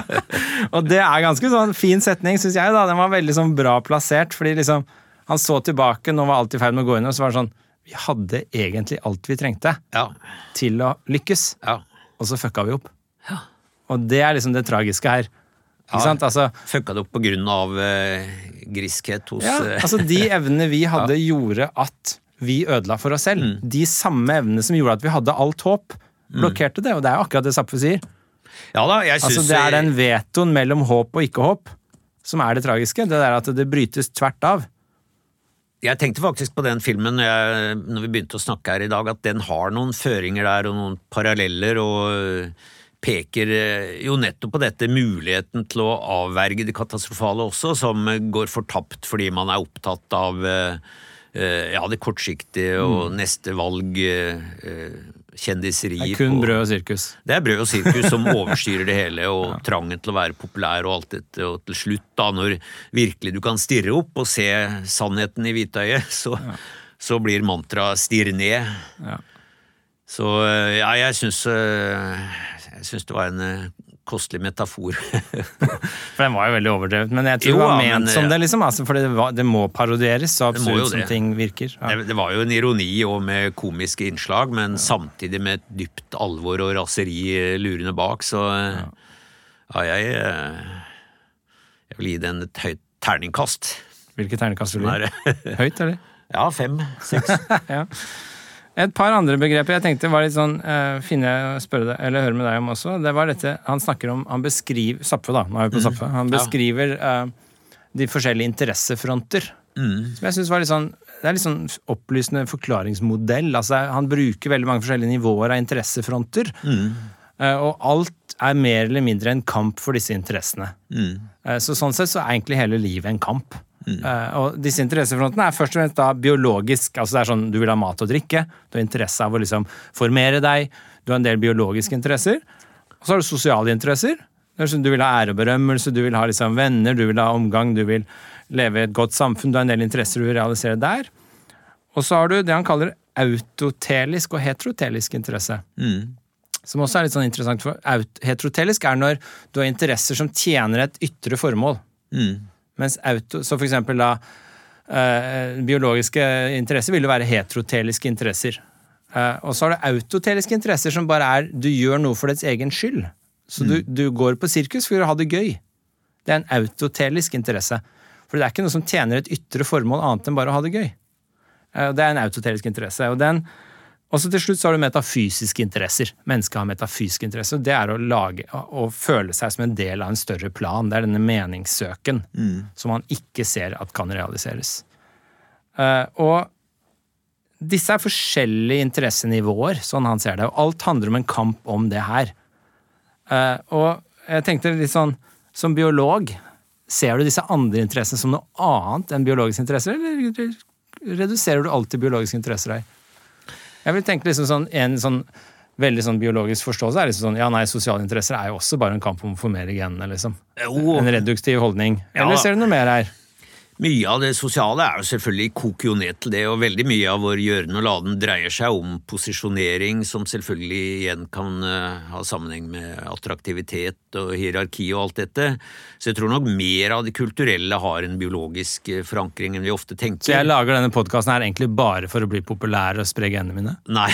og det er ganske sånn fin setning, syns jeg. da, Den var veldig sånn bra plassert. fordi liksom, han så tilbake, nå var alt i ferd med å gå inn, og så var det sånn Vi hadde egentlig alt vi trengte Ja. til å lykkes, ja. og så fucka vi opp. Og det er liksom det tragiske her. Ikke Ja. sant? Altså, Fucka det opp på grunn av uh, griskhet hos ja, eh, altså De evnene vi hadde, gjorde at vi ødela for oss selv. Mm. De samme evnene som gjorde at vi hadde alt håp, blokkerte det. Og det er akkurat det Zapfe sier. Ja da, jeg synes... Altså, det er den vetoen mellom håp og ikke-håp som er det tragiske. Det der at det brytes tvert av. Jeg tenkte faktisk på den filmen jeg, når vi begynte å snakke her i dag, at den har noen føringer der og noen paralleller, og øh, peker øh, jo nettopp på dette muligheten til å avverge det katastrofale også, som øh, går fortapt fordi man er opptatt av ja, det kortsiktige og neste valg kjendiseri Det er kun på- brød og sirkus. Det er brød og sirkus som overstyrer det hele, og trangen til å være populær og alt dette. Og til slutt, da, når virkelig du kan stirre opp og se sannheten i hvitøyet, så, så blir mantraet 'stirr ned'. Ja. Så eh, ja, jeg syns eh, Jeg syns det var en eh, kostelig metafor. For den var jo veldig overdrevet. Men jeg tror Jo, det var ment men, som det, liksom. Altså, for det, var, det må parodieres, så absolutt absurd som ting virker. Ja. Det, det var jo en ironi og med komiske innslag, men samtidig med et dypt alvor og raseri eh, lurende bak, så ja, ja, jeg eh, Jeg vil gi den et høyt terningkast. Hvilket terningkast vil du gi? Høyt, eller? ja, fem, seks. ja. Et par andre begreper jeg tenkte var litt sånn uh, finne spørre deg, eller høre med deg om også. Det var dette Han snakker om Han beskriver Zapfe, da. Nå er vi på Zapfe. Han beskriver uh, de forskjellige interessefronter. Som jeg synes var litt sånn Det er litt sånn opplysende forklaringsmodell. Altså, han bruker veldig mange forskjellige nivåer av interessefronter. Eh, og alt er mer eller mindre en kamp for disse interessene. Eh, så sånn sett så er egentlig hele livet en kamp. Eh, og disse interessefrontene er først og fremst da biologisk. altså det er sånn Du vil ha mat og drikke. Du har interesse av å liksom formere deg. Du har en del biologiske interesser. Og så har du sosiale interesser. Er sånn, Du vil ha ære og berømmelse, du vil ha liksom venner, du vil ha omgang, du vil leve i et godt samfunn. Du har en del interesser du vil realisere der. Og så har du det han kaller autotelisk og heterotelisk interesse. Som også er litt sånn interessant. for Heterotelisk er når du har interesser som tjener et ytre formål. Mens auto, så for eksempel da øh, biologiske interesser vil jo være heteroteliske interesser. Uh, og så har du autoteliske interesser som bare er du gjør noe for dets egen skyld. Så du, du går på sirkus for å ha det gøy. Det er en autotelisk interesse. For det er ikke noe som tjener et ytre formål annet enn bare å ha det gøy. Uh, Det er en autotelisk interesse. Og den, også til slutt så har du metafysiske interesser. Mennesket har metafysiske interesser. Det er å lage å føle seg som en del av en større plan. Det er denne meningssøken som man ikke ser at kan realiseres. Eh, Og disse er forskjellige interessenivåer, sånn han ser det. Og alt handler om en kamp om det her. Eh, Og jeg tenkte litt sånn, som biolog, ser du disse andre interessene som noe annet enn biologiske interesser, eller reduserer du alltid biologiske interesser her? Jeg vil tenke liksom sånn, en sånn veldig sånn biologisk forståelse er liksom sånn, ja nei, sosiale interesser er jo også bare en kamp om å formere genene, liksom. Jo, En reduktiv holdning. Ja. Eller ser du noe mer her? Mye av det sosiale er jo selvfølgelig koker jo ned til det, og veldig mye av vår gjøren og laden dreier seg om posisjonering, som selvfølgelig igjen kan eh, ha sammenheng med attraktivitet og hierarki og alt dette. Så jeg tror nok mer av det kulturelle har en biologisk eh, forankring enn vi ofte tenker. Så jeg lager denne podkasten her egentlig bare for å bli populær og spre genene mine? Nei.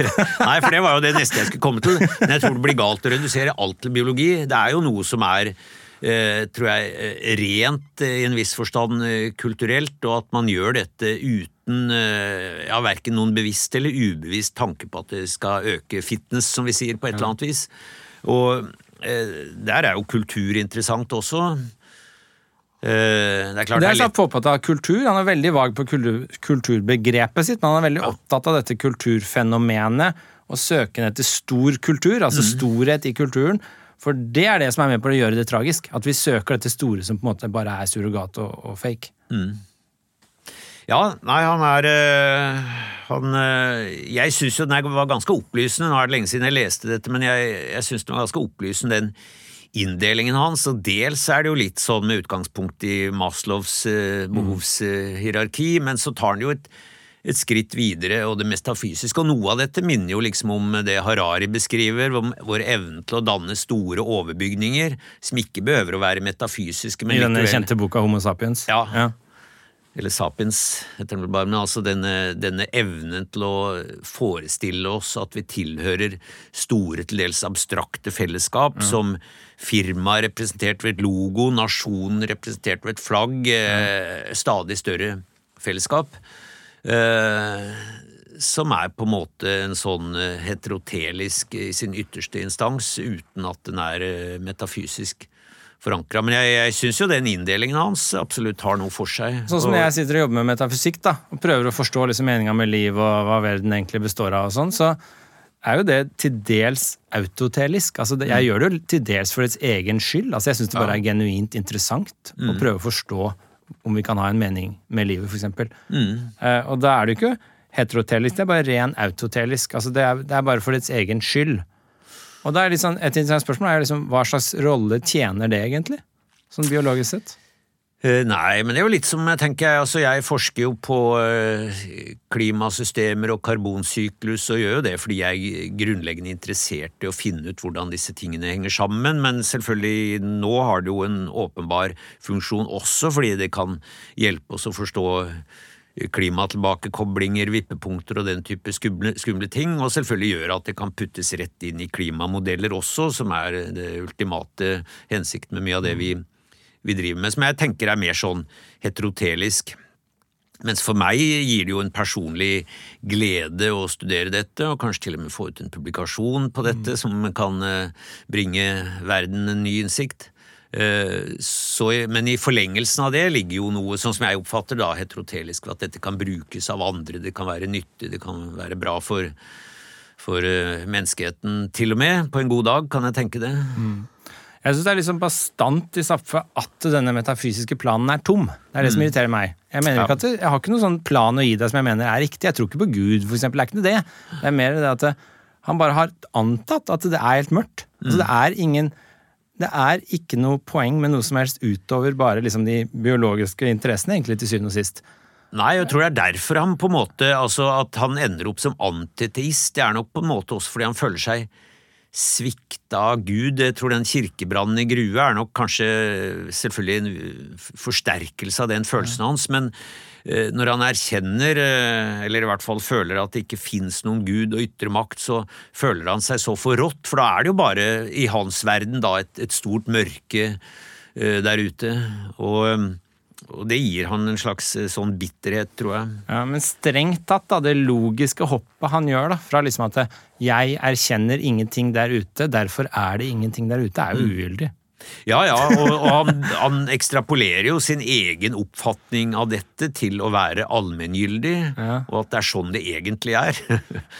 Nei, for det var jo det neste jeg skulle komme til. Men jeg tror det blir galt å redusere alt til biologi. Det er jo noe som er tror jeg, eh, rent eh, i en viss forstand eh, kulturelt, og at man gjør dette uten eh, ja, verken noen bevisst eller ubevisst tanke på at det skal øke fitness, som vi sier, på et eller annet vis. Og eh, der er jo kultur interessant også. Eh, det er klart Det er er så lett påpatt av kultur. Han er veldig vag på kulturbegrepet sitt, men han er veldig opptatt av dette kulturfenomenet og søken etter stor kultur, altså Mm. storhet i kulturen. For det er det som er med på å gjøre det tragisk. At vi søker dette store som på en måte bare er surrogat og, og fake. Ja, nei, han er øh, han, øh, Jeg syns jo den var ganske opplysende. Nå er det lenge siden jeg leste dette, men jeg, jeg syns den var ganske opplysende, den inndelingen hans. Og dels er det jo litt sånn med utgangspunkt i Maslows øh, behovshierarki, men så tar han jo et, et skritt videre, og det metafysiske. Og noe av dette minner jo liksom om det Harari beskriver, om vår evne til å danne store overbygninger, som ikke behøver å være metafysiske, men I denne kjente boka Homo sapiens. Ja. eller sapiens, heter den bare, men altså denne, denne evnen til å forestille oss at vi tilhører store, til dels abstrakte fellesskap, som firma representert ved et logo, nasjonen representert ved et flagg, eh, stadig større fellesskap. Eh, som er på en måte en sånn eh, heterotelisk i sin ytterste instans, uten at den er eh, metafysisk forankra. Men jeg, jeg syns jo den inndelingen hans absolutt har noe for seg. Sånn som når jeg sitter og jobber med metafysikk da, og prøver å forstå liksom meninga med liv og hva verden egentlig består av, og sånn, så er jo det til dels autotelisk. Altså, jeg gjør det jo til dels for dets egen skyld. Altså, jeg syns det bare er genuint interessant å prøve å forstå om vi kan ha en mening med livet, f.eks. Uh, og da er det jo ikke heterotelisk, det er bare ren autotelisk. Altså det er, det er bare for dets egen skyld. Og da er liksom, Et interessant spørsmål er liksom, hva slags rolle tjener det egentlig? Sånn biologisk sett? Eh, nei, men det er jo litt som jeg tenker, altså jeg forsker jo på eh, klimasystemer og karbonsyklus, og gjør jo det fordi jeg er grunnleggende interessert i å finne ut hvordan disse tingene henger sammen, men selvfølgelig nå har det jo en åpenbar funksjon også fordi det kan hjelpe oss å forstå klimatilbakekoblinger, vippepunkter og den type skumle, skumle, ting, og selvfølgelig gjør at det kan puttes rett inn i klimamodeller også, som er det ultimate hensikten med mye av det vi, vi driver med, som jeg tenker er mer sånn heterotelisk. Mens for meg gir det jo en personlig glede å studere dette, og kanskje til og med få ut en publikasjon på dette mm. som kan eh, bringe verden en ny innsikt. Eh, så, men i forlengelsen av det ligger jo noe, sånn som jeg oppfatter da, heterotelisk, at dette kan brukes av andre, det kan være nyttig, det kan være bra for, for uh, menneskeheten til og med. På en god dag, kan jeg tenke det. Mm. Jeg syns det er liksom bastant i Zapfe at denne metafysiske planen er tom. Det er det mm. som irriterer meg. Jeg mener ja. ikke at jeg har ikke noen sånn plan å gi deg som jeg mener er riktig. Jeg tror ikke på Gud, for eksempel. Det er ikke det. Det er mer det at han bare har antatt at det er helt mørkt. Altså, mm. det er ingen det er ikke noe poeng med noe som helst utover bare liksom de biologiske interessene, egentlig, til syvende og sist. Nei, jeg tror det er derfor han på en måte, altså at han ender opp som antiteist. Det er nok på en måte også fordi han føler seg svikta Gud. Jeg tror den kirkebrannen i Grue er nok kanskje selvfølgelig en forsterkelse av den følelsen hans, men Eh, når han erkjenner, eh, eller i hvert fall føler at det ikke fins noen gud og ytre makt, så føler han seg så forrådt, for da er det jo bare i hans verden da et, et stort mørke uh, der ute. Og, og, det gir han en slags sånn bitterhet, tror jeg. Ja, Men strengt tatt, da, det logiske hoppet han gjør, da, fra liksom at 'jeg erkjenner ingenting der ute, derfor er det ingenting der ute', er jo mm. ugyldig. Ja, ja, og, og han, han, ekstrapolerer jo sin egen oppfatning av dette til å være allmenngyldig, ja. og at det er sånn det egentlig er.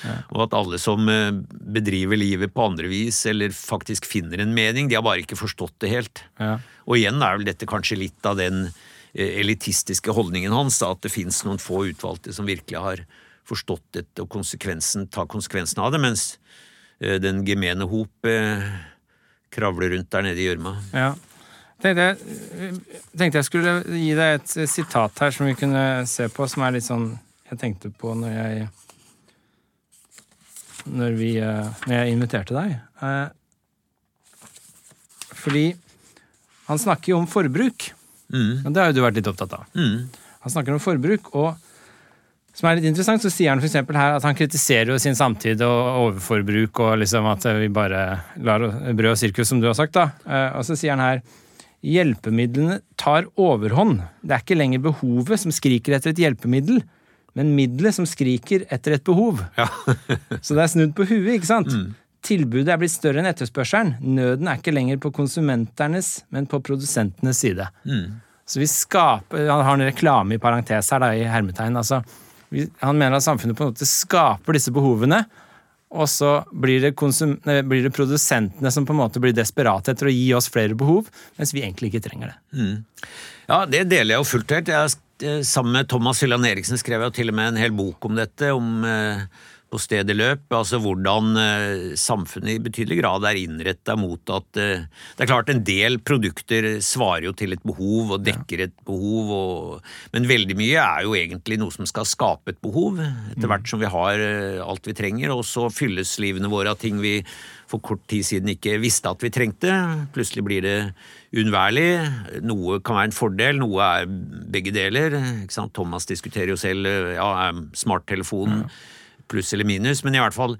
Ja. og at alle som eh, bedriver livet på andre vis, eller faktisk finner en mening, de har bare ikke forstått det helt. Ja. Og igjen er vel dette kanskje litt av den eh, elitistiske holdningen hans, at det fins noen få utvalgte som virkelig har forstått dette og konsekvensen, ta konsekvensen av det, mens eh, den gemene hop kravler rundt der nede i gjørma. Ja. Tenkte jeg, tenkte jeg skulle gi deg et sitat her som vi kunne se på, som er litt sånn Jeg tenkte på når jeg Når, vi, når jeg inviterte deg. Eh, fordi han snakker jo om forbruk. Mm. Og det har jo du vært litt opptatt av. Mm. Han snakker om forbruk, og som er litt interessant, så sier han for her at han kritiserer jo sin samtid og overforbruk og liksom at vi bare lar brød og sirkus, som du har sagt. da. Eh, og så sier han her hjelpemidlene tar overhånd. Det er ikke lenger behovet som skriker etter et hjelpemiddel, men middelet som skriker etter et behov. Ja. så det er snudd på huet, ikke sant? Mm. Tilbudet er blitt større enn etterspørselen. Nøden er ikke lenger på konsumenternes, men på produsentenes side. Mm. Så vi skaper Han har en reklame i parentes her, da, i hermetegn. altså han mener at samfunnet på en måte skaper disse behovene, og så blir det, blir det, produsentene som på en måte blir desperate etter å gi oss flere behov, mens vi egentlig ikke trenger det. Mm. Ja, det deler jeg jo fullt helt. Eh, sammen med Thomas Hylland Eriksen skrev jeg jo til og med en hel bok om dette. om... Eh, på stedet løp. Altså hvordan eh, samfunnet i betydelig grad er innretta mot at eh, Det er klart en del produkter svarer jo til et behov og dekker et behov, og, men veldig mye er jo egentlig noe som skal skape et behov, etter hvert som vi har eh, alt vi trenger, og så fylles livene våre av ting vi for kort tid siden ikke visste at vi trengte. Plutselig blir det uunnværlig. Noe kan være en fordel, noe er begge deler. Thomas diskuterer jo selv ja, smarttelefonen. Ja pluss eller minus, men i hvert fall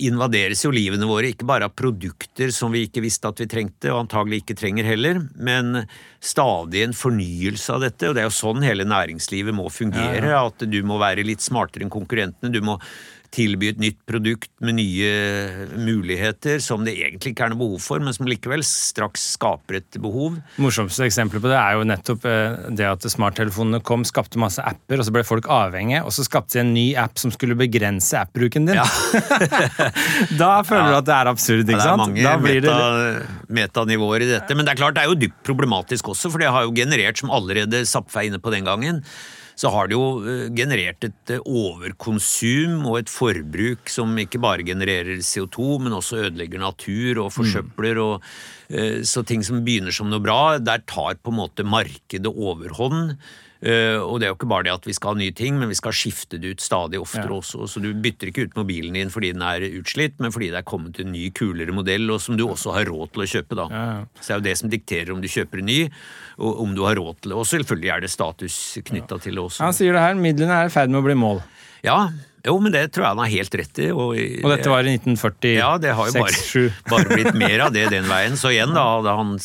invaderes jo livene våre ikke bare av produkter som vi ikke visste at vi trengte, og antagelig ikke trenger heller, men stadig en fornyelse av dette. Og det er jo sånn hele næringslivet må fungere, ja, ja. at du må være litt smartere enn konkurrentene. Du må tilby et nytt produkt med nye muligheter som det egentlig ikke er noe behov for, men som likevel straks skaper et behov. Morsomste eksempelet på det er jo nettopp eh, det at smarttelefonene kom, skapte masse apper, og så ble folk avhengige, og så skapte de en ny app som skulle begrense app-bruken din. Ja. da føler du at det er absurd, ikke sant? Ja, det er mange meta, metanivåer i dette, men det er klart det er jo dypt problematisk også, for det har jo generert, som allerede Zapfe er inne på den gangen, så har det jo eh, generert et eh, overkonsum og et forbruk som ikke bare genererer CO2, men også ødelegger natur og forsøpler. og eh, Så ting som begynner som noe bra, der tar på en måte markedet overhånd. Uh, og det er jo ikke bare det at vi skal ha nye ting, men vi skal skifte det ut stadig oftere ja. også. Så du bytter ikke ut mobilen din fordi den er utslitt, men fordi det er kommet en ny, kulere modell, og som du også har råd til å kjøpe, da. Ja. Så det er jo det som dikterer om du kjøper en ny, og om du har råd til det. Og selvfølgelig er det status knytta ja. til det også. Han sier det her, midlene er i ferd med å bli mål. Ja, jo, men det tror jeg han har helt rett i. Og, og dette var i 1946? Ja, det har jo bare, bare blitt mer av det den veien. Så igjen, da, da han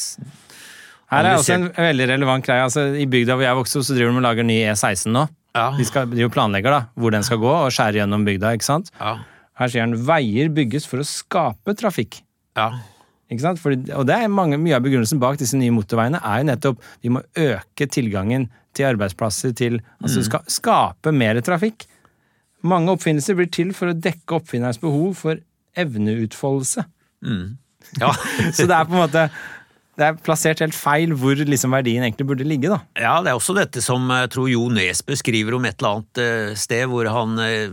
her er også en veldig relevant greie. Altså, I bygda hvor jeg vokste opp, så driver de og lager ny E16 nå. Ja. De skal, de planlegger da, hvor den skal gå, og skjære gjennom bygda. ikke sant? Ja. Her sier han veier bygges for å skape trafikk. Ja. Ikke sant? Fordi, og det er mange, Mye av begrunnelsen bak disse nye motorveiene er jo nettopp vi må øke tilgangen til arbeidsplasser, til altså mm. ska, skape mer trafikk. Mange oppfinnelser blir til for å dekke oppfinnerens behov for evneutfoldelse. Mm. Ja. så det er på en måte det er plassert helt feil hvor liksom verdien egentlig burde ligge. da. Ja, det er også dette som jeg tror Jo Nesbø skriver om et eller annet eh, sted, hvor han, eh,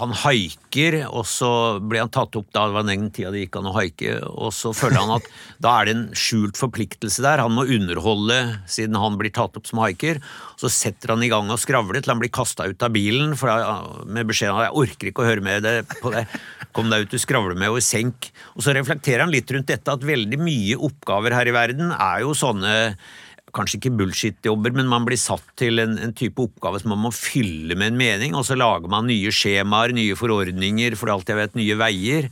han haiker, og så ble han tatt opp da det var den tida det gikk an å haike, og så føler han at da er det en skjult forpliktelse der. Han må underholde siden han blir tatt opp som haiker. Så setter han i gang og skravler til han blir kasta ut av bilen for da, med beskjeden at 'jeg orker ikke å høre med det på det'. Kom deg ut, du skravler med, og senk. Og så reflekterer han litt rundt dette at veldig mye oppgaver her i verden er jo sånne Kanskje ikke bullshit-jobber, men man blir satt til en, en, type oppgave som man må fylle med en mening, og så lager man nye skjemaer, nye forordninger, for alt jeg vet, nye veier.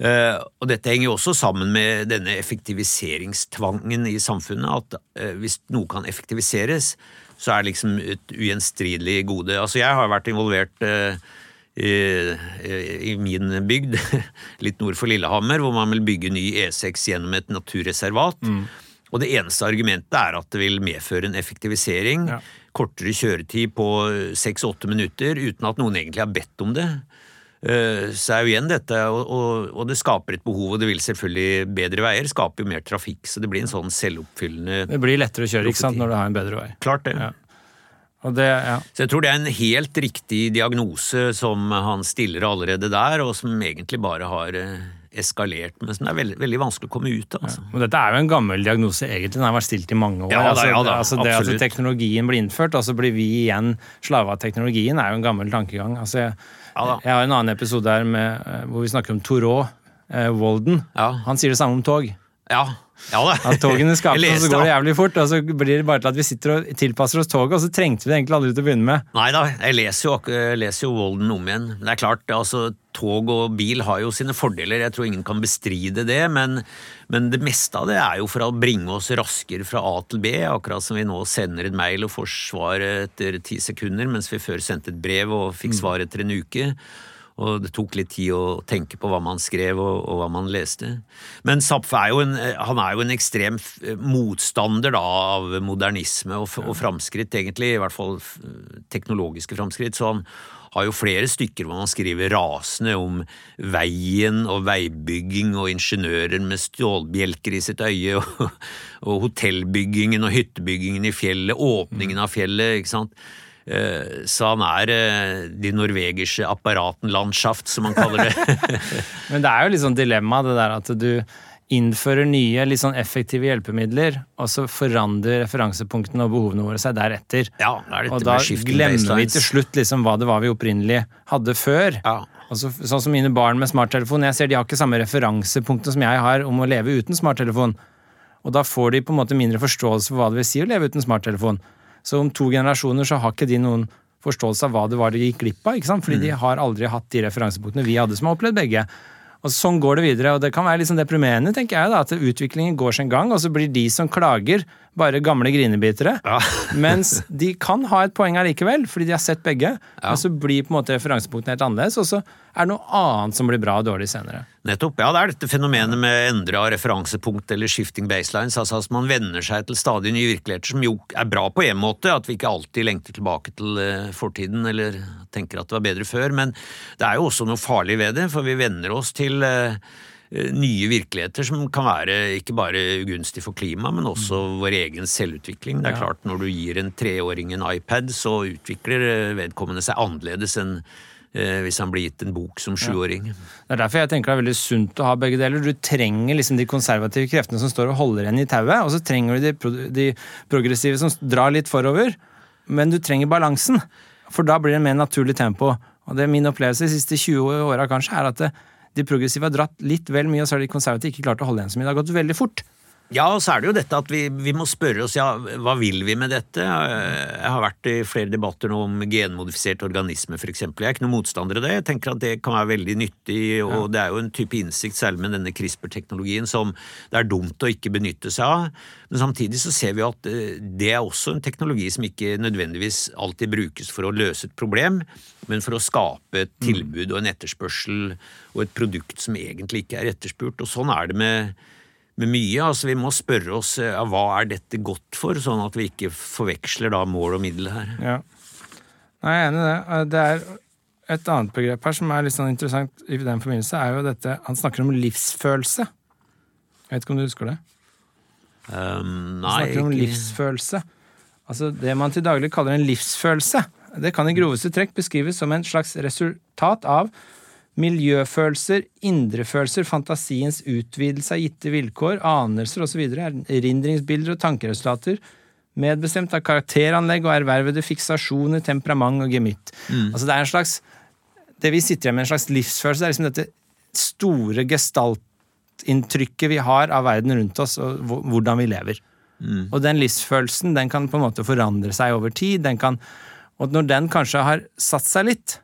Uh, og dette henger jo også sammen med denne effektiviseringstvangen i samfunnet, at uh, hvis noe kan effektiviseres, så er det liksom et ugjenstridelig gode. Altså, jeg har vært involvert uh, i, i, min bygd, litt nord for Lillehammer, hvor man vil bygge ny E6 gjennom et naturreservat. Mm. Og det eneste argumentet er at det vil medføre en effektivisering. Ja. Kortere kjøretid på seks-åtte minutter uten at noen egentlig har bedt om det. Eh, så er jo igjen dette, og, og, og, det skaper et behov, og det vil selvfølgelig bedre veier skaper jo mer trafikk, så det blir en sånn selvoppfyllende Det blir lettere å kjøre ikke sant, når du har en bedre vei. Klart det. Ja. Det, ja. Så jeg tror det er en helt riktig diagnose som han stiller allerede der, og som egentlig bare har eh, eskalert, men som er veldig, veldig vanskelig å komme ut av. Altså. Ja. Dette er jo en gammel diagnose, egentlig. Den har vært stilt i mange år. Ja, da, ja, da, altså, det at teknologien blir innført, og så blir vi igjen slave av teknologien, er jo en gammel tankegang. Altså, jeg, jeg, har en annen episode her med, eh, hvor vi snakker om Thoreau eh, Walden. Han sier det samme om tog. Ja, ja da. At togene skaper, og så går det jævlig fort. Og så blir det bare til at vi sitter og tilpasser oss toget, og så trengte vi det egentlig aldri til å begynne med. Nei da, jeg leser jo, jeg leser jo Volden om igjen. Det er klart, altså tog og bil har jo sine fordeler, jeg tror ingen kan bestride det. Men, men, det meste av det er jo for å bringe oss raskere fra A til B, akkurat som vi nå sender et mail og får svar etter ti sekunder, mens vi før sendte et brev og fikk svar etter en uke. Og det tok litt tid å tenke på hva man skrev og, og hva man leste. Men Zapf er jo en, han er jo en ekstrem motstander da, av modernisme og, og framskritt, egentlig. I hvert fall teknologiske framskritt. Så han har jo flere stykker hvor man skriver rasende om veien og veibygging og ingeniører med stålbjelker i sitt øye, og, og hotellbyggingen og hyttebyggingen i fjellet, åpningen av fjellet. ikke sant? Eh, så han er eh, de norvegiske apparatenlandschaft, som man kaller det. Men det er jo litt sånn dilemma, det der at du innfører nye, litt sånn effektive hjelpemidler, og så forandrer referansepunktene og behovene våre seg deretter. Ja, og da glemmer vi til slutt liksom hva det var vi opprinnelig hadde før. Ja. Så, sånn som mine barn med smarttelefon, jeg ser de har ikke samme referansepunkter som jeg har om å leve uten smarttelefon. Og da får de på en måte mindre forståelse for hva det vil si å leve uten smarttelefon. Så om to generasjoner så har ikke de noen forståelse av hva det var de gikk glipp av. ikke sant? Fordi mm. de har aldri hatt de referansepunktene vi hadde, som har opplevd begge. Og Sånn går det videre, og det kan være litt sånn deprimerende, tenker jeg, da, at utviklingen går sin gang, og så blir de som klager, bare gamle grinebitere. Ja. mens de kan ha et poeng allikevel, fordi de har sett begge. Ja. Men så blir på en måte referansepunktene helt annerledes, og så er det noe annet som blir bra og dårlig senere. Nettopp. Ja, det er dette fenomenet med endra referansepunkt eller shifting baselines. Altså at man venner seg til stadig nye virkeligheter, som jo er bra på en måte, at vi ikke alltid lengter tilbake til eh, fortiden eller tenker at det var bedre før. Men det er jo også noe farlig ved det, for vi venner oss til eh, nye virkeligheter som kan være ikke bare ugunstig for klimaet, men også vår egen selvutvikling. Det er klart, når du gir en treåring en iPad, så utvikler eh, vedkommende seg annerledes enn eh, hvis han blir gitt en bok som sjuåring. Det er derfor jeg tenker det er veldig sunt å ha begge deler. Du trenger liksom de konservative kreftene som står og holder igjen i tauet, og så trenger du de, pro de progressive som drar litt forover. Men du trenger balansen, for da blir det mer naturlig tempo. Og det er min opplevelse de siste 20 åra kanskje, er at det, de progressive har dratt litt vel mye, og så har de konservative ikke klart å holde igjen så mye. Det har gått veldig fort. Ja, og så er det jo dette at vi, vi må spørre oss ja, hva vil vi med dette? Jeg har vært i flere debatter nå om genmodifisert organisme, eksempel. Jeg er ikke noen motstander av det. Jeg tenker at det kan være veldig nyttig, og ja. det er jo en type innsikt, særlig med denne CRISPR-teknologien, som det er dumt å ikke benytte seg av. Men samtidig så ser vi at eh, det er også en teknologi som ikke nødvendigvis alltid brukes for å løse et problem, men for å skape et tilbud og en etterspørsel og et produkt som egentlig ikke er etterspurt. Og sånn er det med med mye. Altså, vi må spørre oss ja, hva er dette godt for, sånn at vi ikke forveksler da mål og middel her. Ja. Nei, jeg er enig i det. Det er et annet begrep her som er litt sånn interessant i den forbindelse, er jo dette Han snakker om livsfølelse. Jeg vet ikke om du husker det? Um, nei, Han snakker om ikke... livsfølelse. Altså Det man til daglig kaller en livsfølelse, det kan i groveste trekk beskrives som en slags resultat av Miljøfølelser, indrefølelser, fantasiens utvidelse av gitte vilkår, anelser osv., erindringsbilder og tankeresultater, medbestemt av karakteranlegg og ervervede fiksasjoner, temperament og gemytt. Mm. Altså det er en slags Det vi sitter igjen med, en slags livsfølelse, det er liksom dette store gestaltinntrykket vi har av verden rundt oss, og hvordan vi lever. Mm. Og den livsfølelsen den kan på en måte forandre seg over tid. Den kan, og når den kanskje har satt seg litt,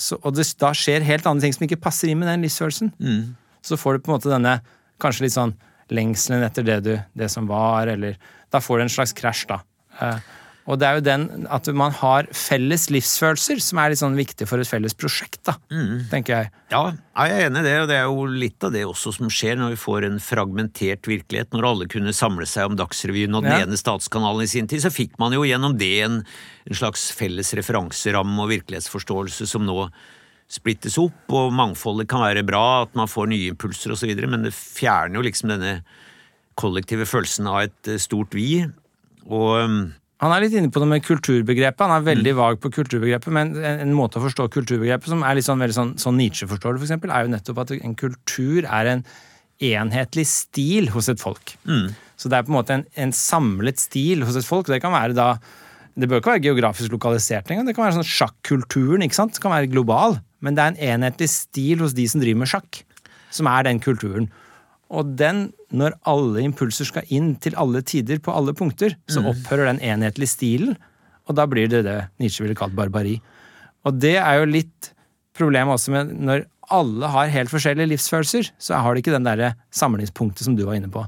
så, og det da skjer helt andre ting som ikke passer inn med den livsfølelsen, mm. så får du på en måte denne kanskje litt sånn lengselen etter det, du, det som var, eller Da får du en slags krasj, da. Eh, og det er jo den at man har felles livsfølelser som er litt sånn viktig for et felles prosjekt, da, mm. tenker jeg. Ja, jeg er enig i det, og det er jo litt av det også som skjer når vi får en fragmentert virkelighet. Når alle kunne samle seg om Dagsrevyen og den ja. ene statskanalen i sin tid, så fikk man jo gjennom det en, en slags felles referanseramme og virkelighetsforståelse som nå splittes opp, og mangfoldet kan være bra, at man får nye impulser osv., men det fjerner jo liksom denne kollektive følelsen av et eh, stort vi. Og han er litt inne på det med kulturbegrepet. Han er veldig mm. vag på kulturbegrepet, men en, en, måte å forstå kulturbegrepet som er litt sånn, veldig sånn, sånn Nietzsche forstår det, for eksempel, er jo nettopp at en kultur er en enhetlig stil hos et folk. Mm. Så det er på en måte en, en, samlet stil hos et folk. Det kan være da Det bør ikke være geografisk lokalisert engang. Det kan være sånn sjakkulturen. ikke sant? Det kan være global. Men det er en enhetlig stil hos de som driver med sjakk, som er den kulturen. Og den, når alle impulser skal inn til alle tider på alle punkter, så mm. opphører den enhetlige stilen, og da blir det det Nietzsche ville kalt barbari. Og det er jo litt problemet også med når alle har helt forskjellige livsfølelser, så har de ikke den derre samlingspunktet som du var inne på.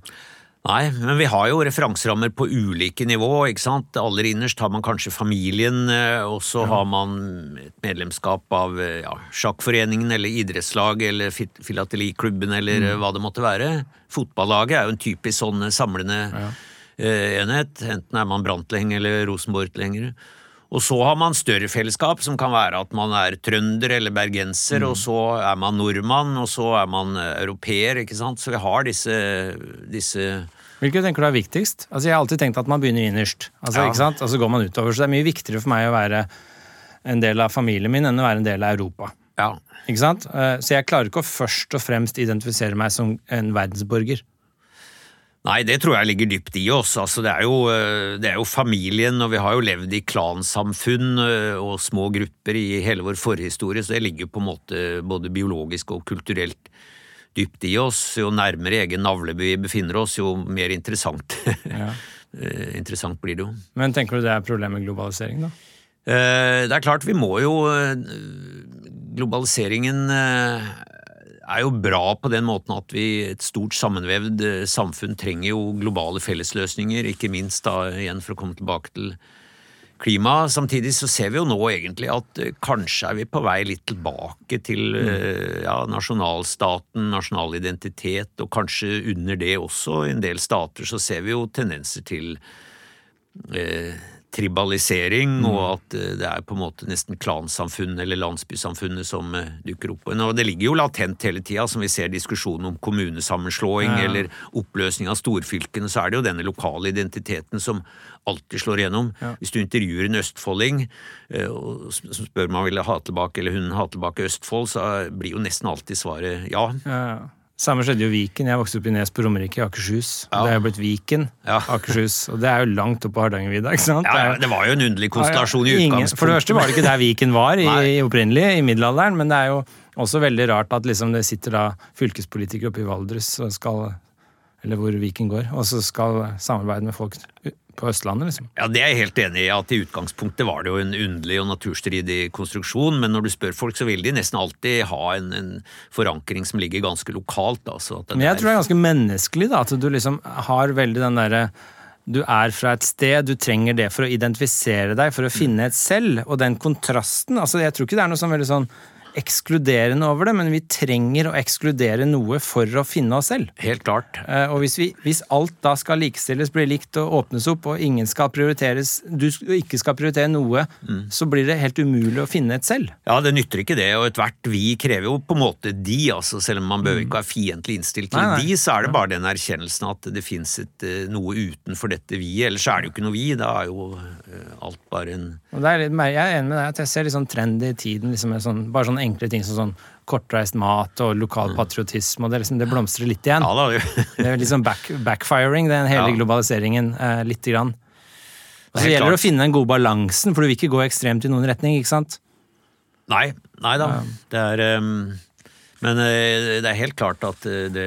Nei, men vi har jo referanserammer på ulike nivå. ikke sant? Aller innerst har man kanskje familien, eh, og så ja. har man et medlemskap av eh, ja, sjakkforeningen eller idrettslag eller filateliklubben eller mm. hva det måtte være. Fotballaget er jo en typisk sånn samlende ja. enhet. Enten er man Brantling eller Rosenborg-tilhenger. Og så har man større fellesskap, som kan være at man er trønder eller bergenser, mm. og så er man nordmann, og så er man europeer, ikke sant. Så vi har disse, disse Hvilket tenker du er viktigst? Altså, Jeg har alltid tenkt at man begynner innerst, altså, ja. ikke sant? og så går man utover. Så det er mye viktigere for meg å være en del av familien min enn å være en del av Europa. Ja. Ikke sant? Eh, så jeg klarer ikke å først og fremst identifisere meg som en verdensborger. Nei, det tror jeg ligger dypt i oss. Altså, det, er jo, eh, det, er jo, familien, og vi har jo levd i klansamfunn eh, og små grupper i hele vår forhistorie, så det ligger på en måte både biologisk og kulturelt dypt i oss. Jo nærmere egen navleby vi befinner oss, jo mer interessant, ja. Eh, interessant blir det jo. Men tenker du det er problemet med globalisering, da? Eh, det er klart, vi må jo eh, Globaliseringen er jo bra på den måten at vi, et stort sammenvevd samfunn, trenger jo globale fellesløsninger, ikke minst da igjen for å komme tilbake til klima. Samtidig så ser vi jo nå egentlig at uh, kanskje er vi på vei litt tilbake til uh, ja, nasjonalstaten, nasjonal identitet, og kanskje under det også, i en del stater så ser vi jo tendenser til uh, tribalisering, og at eh, det er på en måte nesten klansamfunn eller landsbysamfunnet som eh, dukker opp. Og det ligger jo latent hele tida, som vi ser diskusjonen om kommunesammenslåing Ja. eller oppløsning av storfylkene, så er det jo denne lokale identiteten som alltid slår igjennom. Hvis du intervjuer en østfolding eh, og som spør om han vil ha tilbake eller hun ha tilbake Østfold, så blir jo nesten alltid svaret ja. Ja, ja. Samme skjedde jo Viken. Jeg vokste opp i Nes på Romerike i Akershus. Ja. Det er jo blitt Viken, Ja. Akershus. Og det er jo langt opp på Hardangervidda, ikke sant? Ja, det var jo en underlig konstellasjon i utgangspunktet. For det første var det ikke der Viken var i, i opprinnelig, i middelalderen, men det er jo også veldig rart at liksom det sitter da fylkespolitikere oppe i Valdres og skal Eller hvor Viken går, og så skal samarbeide med folk på Østlandet, liksom. Ja, Det er jeg helt enig i. at I utgangspunktet var det jo en underlig og naturstridig konstruksjon, men når du spør folk, så vil de nesten alltid ha en, en forankring som ligger ganske lokalt. Det Men jeg tror det er ganske menneskelig, da, at du liksom har veldig den derre du er fra et sted, du trenger det for å identifisere deg, for å finne et selv. Og den kontrasten altså Jeg tror ikke det er noe sånn veldig sånn ekskluderende over det, men vi trenger å ekskludere noe for å finne oss selv. Helt klart. Eh, Og hvis, vi, hvis alt da skal likestilles, bli likt og åpnes opp, og ingen skal prioriteres, du ikke skal prioritere noe, så blir det helt umulig å finne et selv. Ja, det nytter ikke det, og ethvert vi krever jo på en måte de, altså selv om man behøver ikke være fiendtlig innstilt til Nei, nei. de, så er det bare den erkjennelsen at det fins eh, noe utenfor dette vi, ellers er det jo ikke noe vi, da er jo eh, alt bare en Og det er litt, jeg er enig med deg at jeg ser litt sånn trend i tiden, liksom sånn, bare sånne enkle ting som sånn kortreist mat og lokal patriotisme, og det, liksom, det blomstrer litt igjen. Ja Det er litt sånn back, backfiring, den hele Ja. globaliseringen, eh, lite grann. Og så gjelder det å finne den gode balansen, for du vil ikke gå ekstremt i noen retning, ikke sant? Nei, nei da. Det er um, Men uh, det er helt klart at uh, det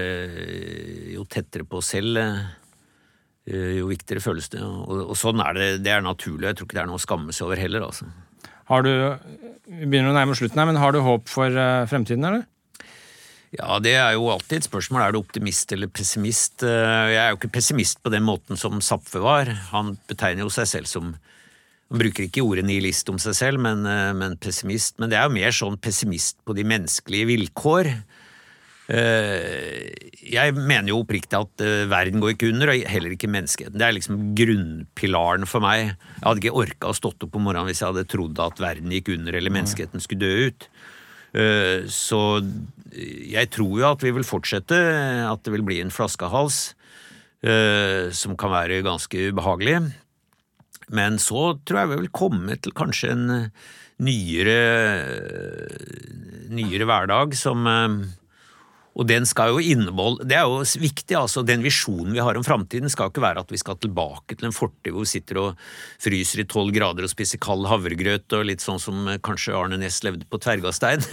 Jo tettere på selv, uh, jo viktigere føles det. Og, og sånn er det. Det er naturlig. Jeg tror ikke det er noe å skamme seg over heller, altså. Har du, vi begynner å nærme slutten her, men har du håp for eh, fremtiden, eller? Ja, det er jo alltid et spørsmål. Er du optimist eller pessimist? Eh, Jeg er jo ikke pessimist på den måten som Zapfe var. Han betegner jo seg selv som Han bruker ikke ordet nihilist om seg selv, men, eh, men pessimist. Men det er jo mer sånn pessimist på de menneskelige vilkår. Eh, Jeg mener jo oppriktig at eh, verden går ikke under, og heller ikke menneskeheten. Det er liksom grunnpilaren for meg. Jeg hadde ikke orka å stått opp om morgenen hvis jeg hadde trodd at verden gikk under eller menneskeheten skulle dø ut. Eh, Så jeg tror jo at vi vil fortsette, at det vil bli en flaskehals eh, som kan være ganske ubehagelig. Men så tror jeg vi vil komme til kanskje en nyere, nyere hverdag som og den skal jo inneholde Det er jo viktig, altså. Den visjonen vi har om framtiden skal ikke være at vi skal tilbake til en fortid hvor vi sitter og fryser i tolv grader og spiser kald havregrøt og litt sånn som eh, kanskje Arne Næss levde på Tvergastein.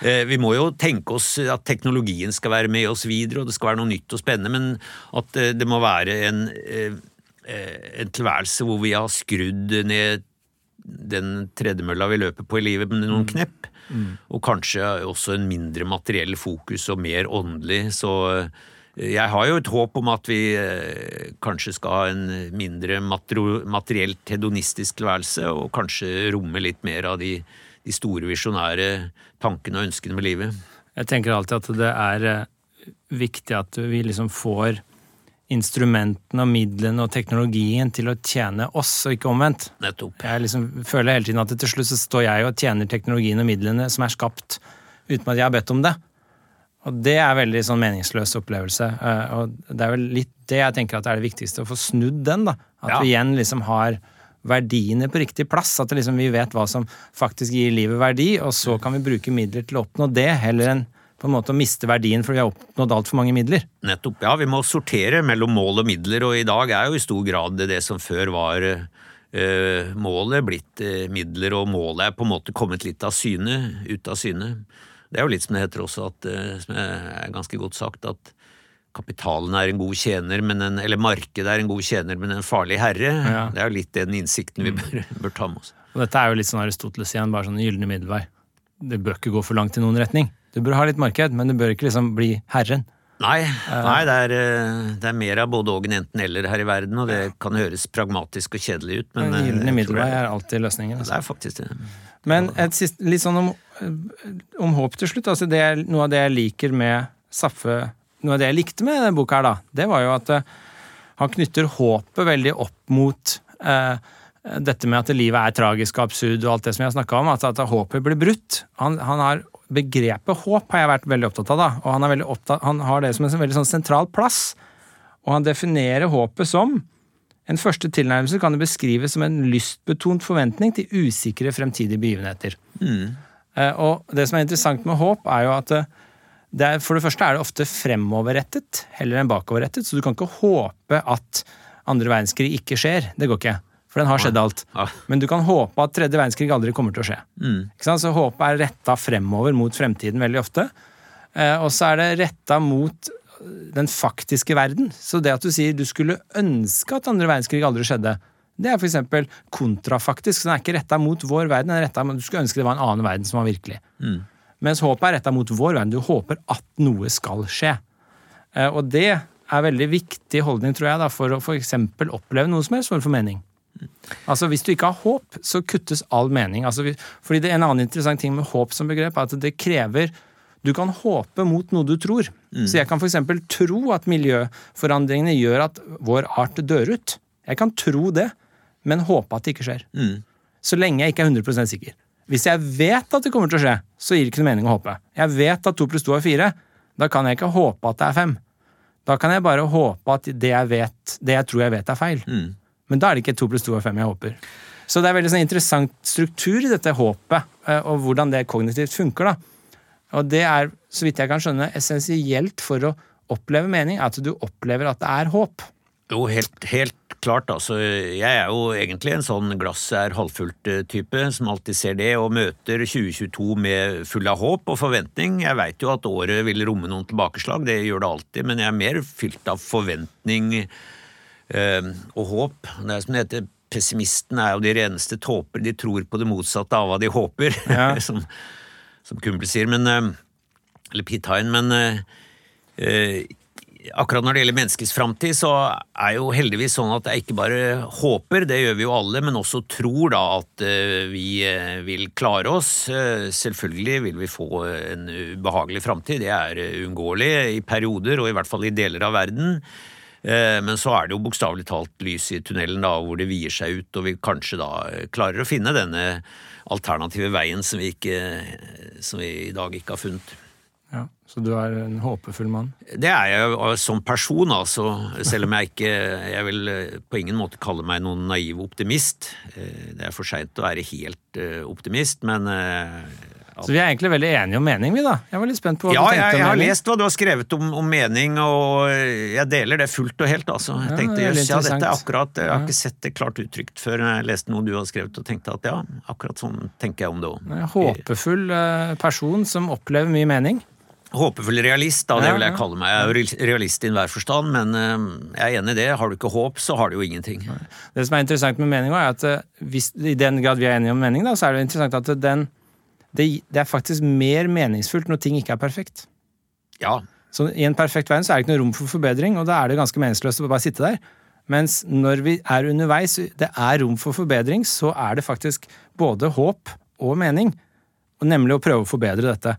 Eh, vi må jo tenke oss at teknologien skal være med oss videre, og det skal være noe nytt og spennende, men at eh, det må være en, en tilværelse hvor vi har skrudd ned den tredemølla vi løper på i livet med noen knepp. Og kanskje også en mindre materiell fokus og mer åndelig. Så eh, jeg har jo et håp om at vi eh, kanskje skal ha en mindre materielt hedonistisk tilværelse, og kanskje romme litt mer av de, de store visjonære tankene og ønskene med livet. Jeg tenker alltid at det er eh, viktig at vi liksom får instrumentene og midlene og teknologien til å tjene oss, og ikke omvendt. Nettopp. Jeg liksom føler hele tiden at til slutt så står jeg og tjener teknologien og midlene som er skapt uten at jeg har bedt om det. Og det er veldig sånn meningsløs opplevelse. eh, Og det er vel litt det jeg tenker at er det viktigste, å få snudd den. da. At Ja. vi igjen liksom har verdiene på riktig plass. At liksom vi vet hva som faktisk gir livet verdi, og så kan vi bruke midler til å oppnå det, heller enn på en måte å miste verdien fordi vi har oppnådd altfor mange midler. Nettopp. Ja, vi må sortere mellom mål og midler, og i dag er jo i stor grad det, det som før var eh, målet, blitt eh, midler, og målet er på en måte kommet litt av syne, ut av syne. Det er jo litt som det heter også, at, eh, som er ganske godt sagt, at kapitalen er en god tjener, men en, eller markedet er en god tjener, men en farlig herre. Ja. Det er jo litt den innsikten vi bør, bør ta med oss. Og dette er jo litt sånn Aristoteles igjen, bare sånn gylne middelvei. Det bør ikke gå for langt i noen retning. Du bør ha litt marked, men det bør ikke liksom bli herren. Nei, nei det, er, eh, det er mer av både og enn enten-eller her i verden, og det kan høres pragmatisk og kjedelig ut, men eh, gylne middelvei er alltid løsningen. det Altså. er faktisk det. Men et sist, litt sånn om, om håp til slutt. Altså det, er- noe av det jeg liker med Saffe Noe av det jeg likte med denne boka, her da, det var jo at eh, han knytter håpet veldig opp mot eh, eh, dette med at livet er tragisk og absurd og alt det som jeg snakka om, at, at håpet blir brutt. Han, han har Begrepet håp har jeg vært veldig opptatt av, da, og han, opptatt, han har det som en veldig sånn sentral plass. Og han definerer håpet som en første tilnærmelse kan det beskrives som en lystbetont forventning til usikre fremtidige begivenheter. Mm. Og det som er interessant med håp, er jo at det er, for det første er det ofte fremoverrettet heller enn bakoverrettet, så du kan ikke håpe at andre verdenskrig ikke skjer. Det går ikke. For den har skjedd alt. Men du kan håpe at tredje verdenskrig aldri kommer til å skje. Mm. Så håpet er retta fremover mot fremtiden veldig ofte. Eh, og så er det retta mot den faktiske verden. Så det at du sier du skulle ønske at andre verdenskrig aldri skjedde, det er f.eks. kontrafaktisk. Så den er ikke retta mot vår verden, den er retta mot du skulle ønske det var en annen verden som var virkelig. Mm. Mens håpet er retta mot vår verden. Du håper at noe skal skje. Eh, og det er veldig viktig holdning, tror jeg, da, for å f.eks. oppleve noe som helst form for mening. Altså Hvis du ikke har håp, så kuttes all mening. Altså, fordi det er En annen interessant ting med håp som begrep er at det krever Du kan håpe mot noe du tror. Mm. Så jeg kan f.eks. tro at miljøforandringene gjør at vår art dør ut. Jeg kan tro det, men håpe at det ikke skjer. Mm. Så lenge jeg ikke er 100% sikker. Hvis jeg vet at det kommer til å skje, så gir det ikke noe mening å håpe. Jeg vet at to pluss to er fire. Da kan jeg ikke håpe at det er fem. Da kan jeg bare håpe at det jeg, vet, det jeg tror jeg vet, er feil. Mm. Men da er det ikke to pluss to er fem jeg håper. Så det er veldig sånn interessant struktur i dette håpet, eh, og hvordan det kognitivt funker. da. Og det er, så vidt jeg kan skjønne, essensielt for å oppleve mening, at du opplever at det er håp. Jo, helt, helt klart. Altså, jeg er jo egentlig en sånn glass er halvfullt-type, som alltid ser det, og møter 2022 med full av håp og forventning. Jeg veit jo at året vil romme noen tilbakeslag, det gjør det alltid, men jeg er mer fylt av forventning og håp. Det er som det heter, pessimistene er jo de reneste tåper. De tror på det motsatte av hva de håper, ja. som, som Kumpel sier. Men, eh, eller Pete Hine. Men eh, akkurat når det gjelder menneskets framtid, så er jo heldigvis sånn at jeg ikke bare håper, det gjør vi jo alle, men også tror da at vi vil klare oss. Selvfølgelig vil vi få en ubehagelig framtid, det er uunngåelig i perioder, og i hvert fall i deler av verden. Eh, men så er det jo bokstavelig talt lys i tunnelen, da, hvor det vier seg ut, og vi kanskje da klarer å finne denne alternative veien som vi, ikke, som vi i dag ikke har funnet. Ja, Så du er en håpefull mann? Det er jeg som person, altså. Selv om jeg ikke Jeg vil på ingen måte kalle meg noen naiv optimist. Eh, det er for seint å være helt eh, optimist, men så vi er egentlig veldig enige om mening, vi da? Jeg var litt spent på hva ja, du tenkte jeg, jeg har lest hva du har skrevet om, om, mening, og jeg deler det fullt og helt, altså. Jeg tenkte jøss, ja, dette er akkurat Jeg har ikke sett det klart uttrykt før jeg leste noe du har skrevet, og tenkte at ja, akkurat sånn tenker jeg om det òg. Håpefull eh, person som opplever mye mening. Håpefull realist, da, det vil jeg kalle meg. Jeg er jo realist i enhver forstand, men eh, jeg er enig i det. Har du ikke håp, så har du jo ingenting. Det som er interessant med mening, er at eh, hvis, i den grad vi er enige om mening, da, så er det interessant at den det, det, er faktisk mer meningsfullt når ting ikke er perfekt. Ja. Så I en perfekt verden så er det ikke noe rom for forbedring, og da er det ganske meningsløst å bare sitte der. Mens når vi er underveis, det er rom for forbedring, så er det faktisk både håp og mening. Og nemlig å prøve å forbedre dette.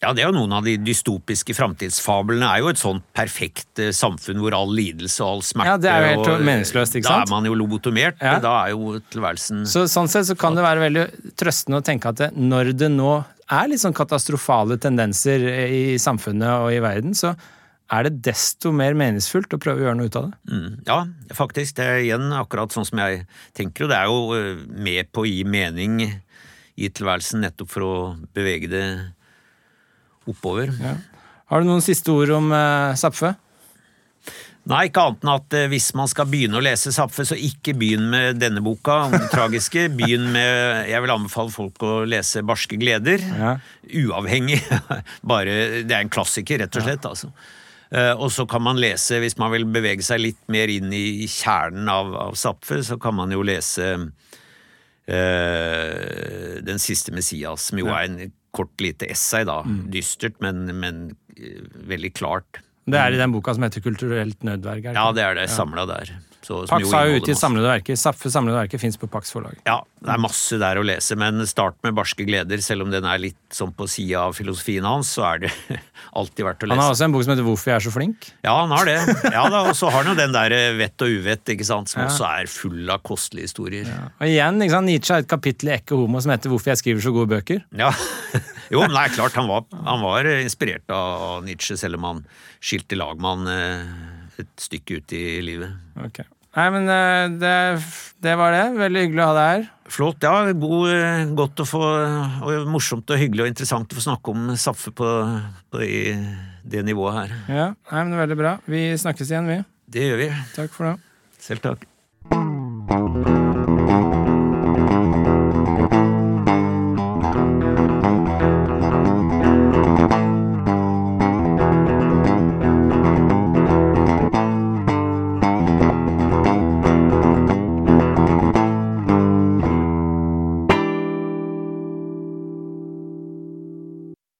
Ja, det er jo noen av de dystopiske framtidsfablene er jo et sånt perfekt eh, samfunn hvor all lidelse og all smerte Ja, det er jo helt og, meningsløst, ikke sant? Da er man jo lobotomert. Ja. Da er jo tilværelsen så, Sånn sett så kan det være veldig trøstende å tenke at det, når det nå er litt sånn katastrofale tendenser i samfunnet og i verden, så er det desto mer meningsfullt å prøve å gjøre noe ut av det. Mm, ja, faktisk. Det er igjen akkurat sånn som jeg tenker, og det er jo eh, med på å gi mening i tilværelsen nettopp for å bevege det oppover. Ja. Har du noen siste ord om eh, Zapfe? Nei, ikke annet enn at eh, hvis man skal begynne å lese Zapfe, så ikke begynn med denne boka om det tragiske. Begynn med Jeg vil anbefale folk å lese Barske gleder. Ja. Uavhengig. Bare Det er en klassiker, rett og slett. Ja. altså. Uh, og så kan man lese, hvis man vil bevege seg litt mer inn i kjernen av, av Zapfe, så kan man jo lese uh, Den siste Messias, som jo er en kort, lite essay, da. Mm. Dystert, men, men, eh, veldig klart. Det er i den boka som heter Kulturelt nødverg? Ja, det er det. Ja. Samla der. Så, Pax har jo utgitt samlede verker. Saffe samlede verker fins på Pax forlag. Ja, det er masse der å lese, men start med Barske gleder. Selv om den er litt sånn på sida av filosofien hans, så er det alltid verdt å lese. Han har også en bok som heter 'Hvorfor jeg er så flink'. Ja, han har det. Ja da, Og så har han jo den der eh, Vett og uvett, ikke sant, som Ja. også er full av kostelige historier. Og igjen, ikke sant, Nietzsche har et kapittel i Ekke Homo som heter 'Hvorfor jeg skriver så gode bøker'. Ja, Jo, men det er klart, han var, han var inspirert av Nietzsche, selv om han skilte Lagmann han et stykke ut i livet. Ok. Nei, men eh, det, det var det. Veldig hyggelig å ha deg her. Flott. Ja, god, eh, godt å få og Morsomt og hyggelig og interessant å få snakke om Saffe på, på i det nivået her. Ja, nei, men Veldig bra. Vi snakkes igjen, vi. Det gjør vi. Takk for det. Selv takk.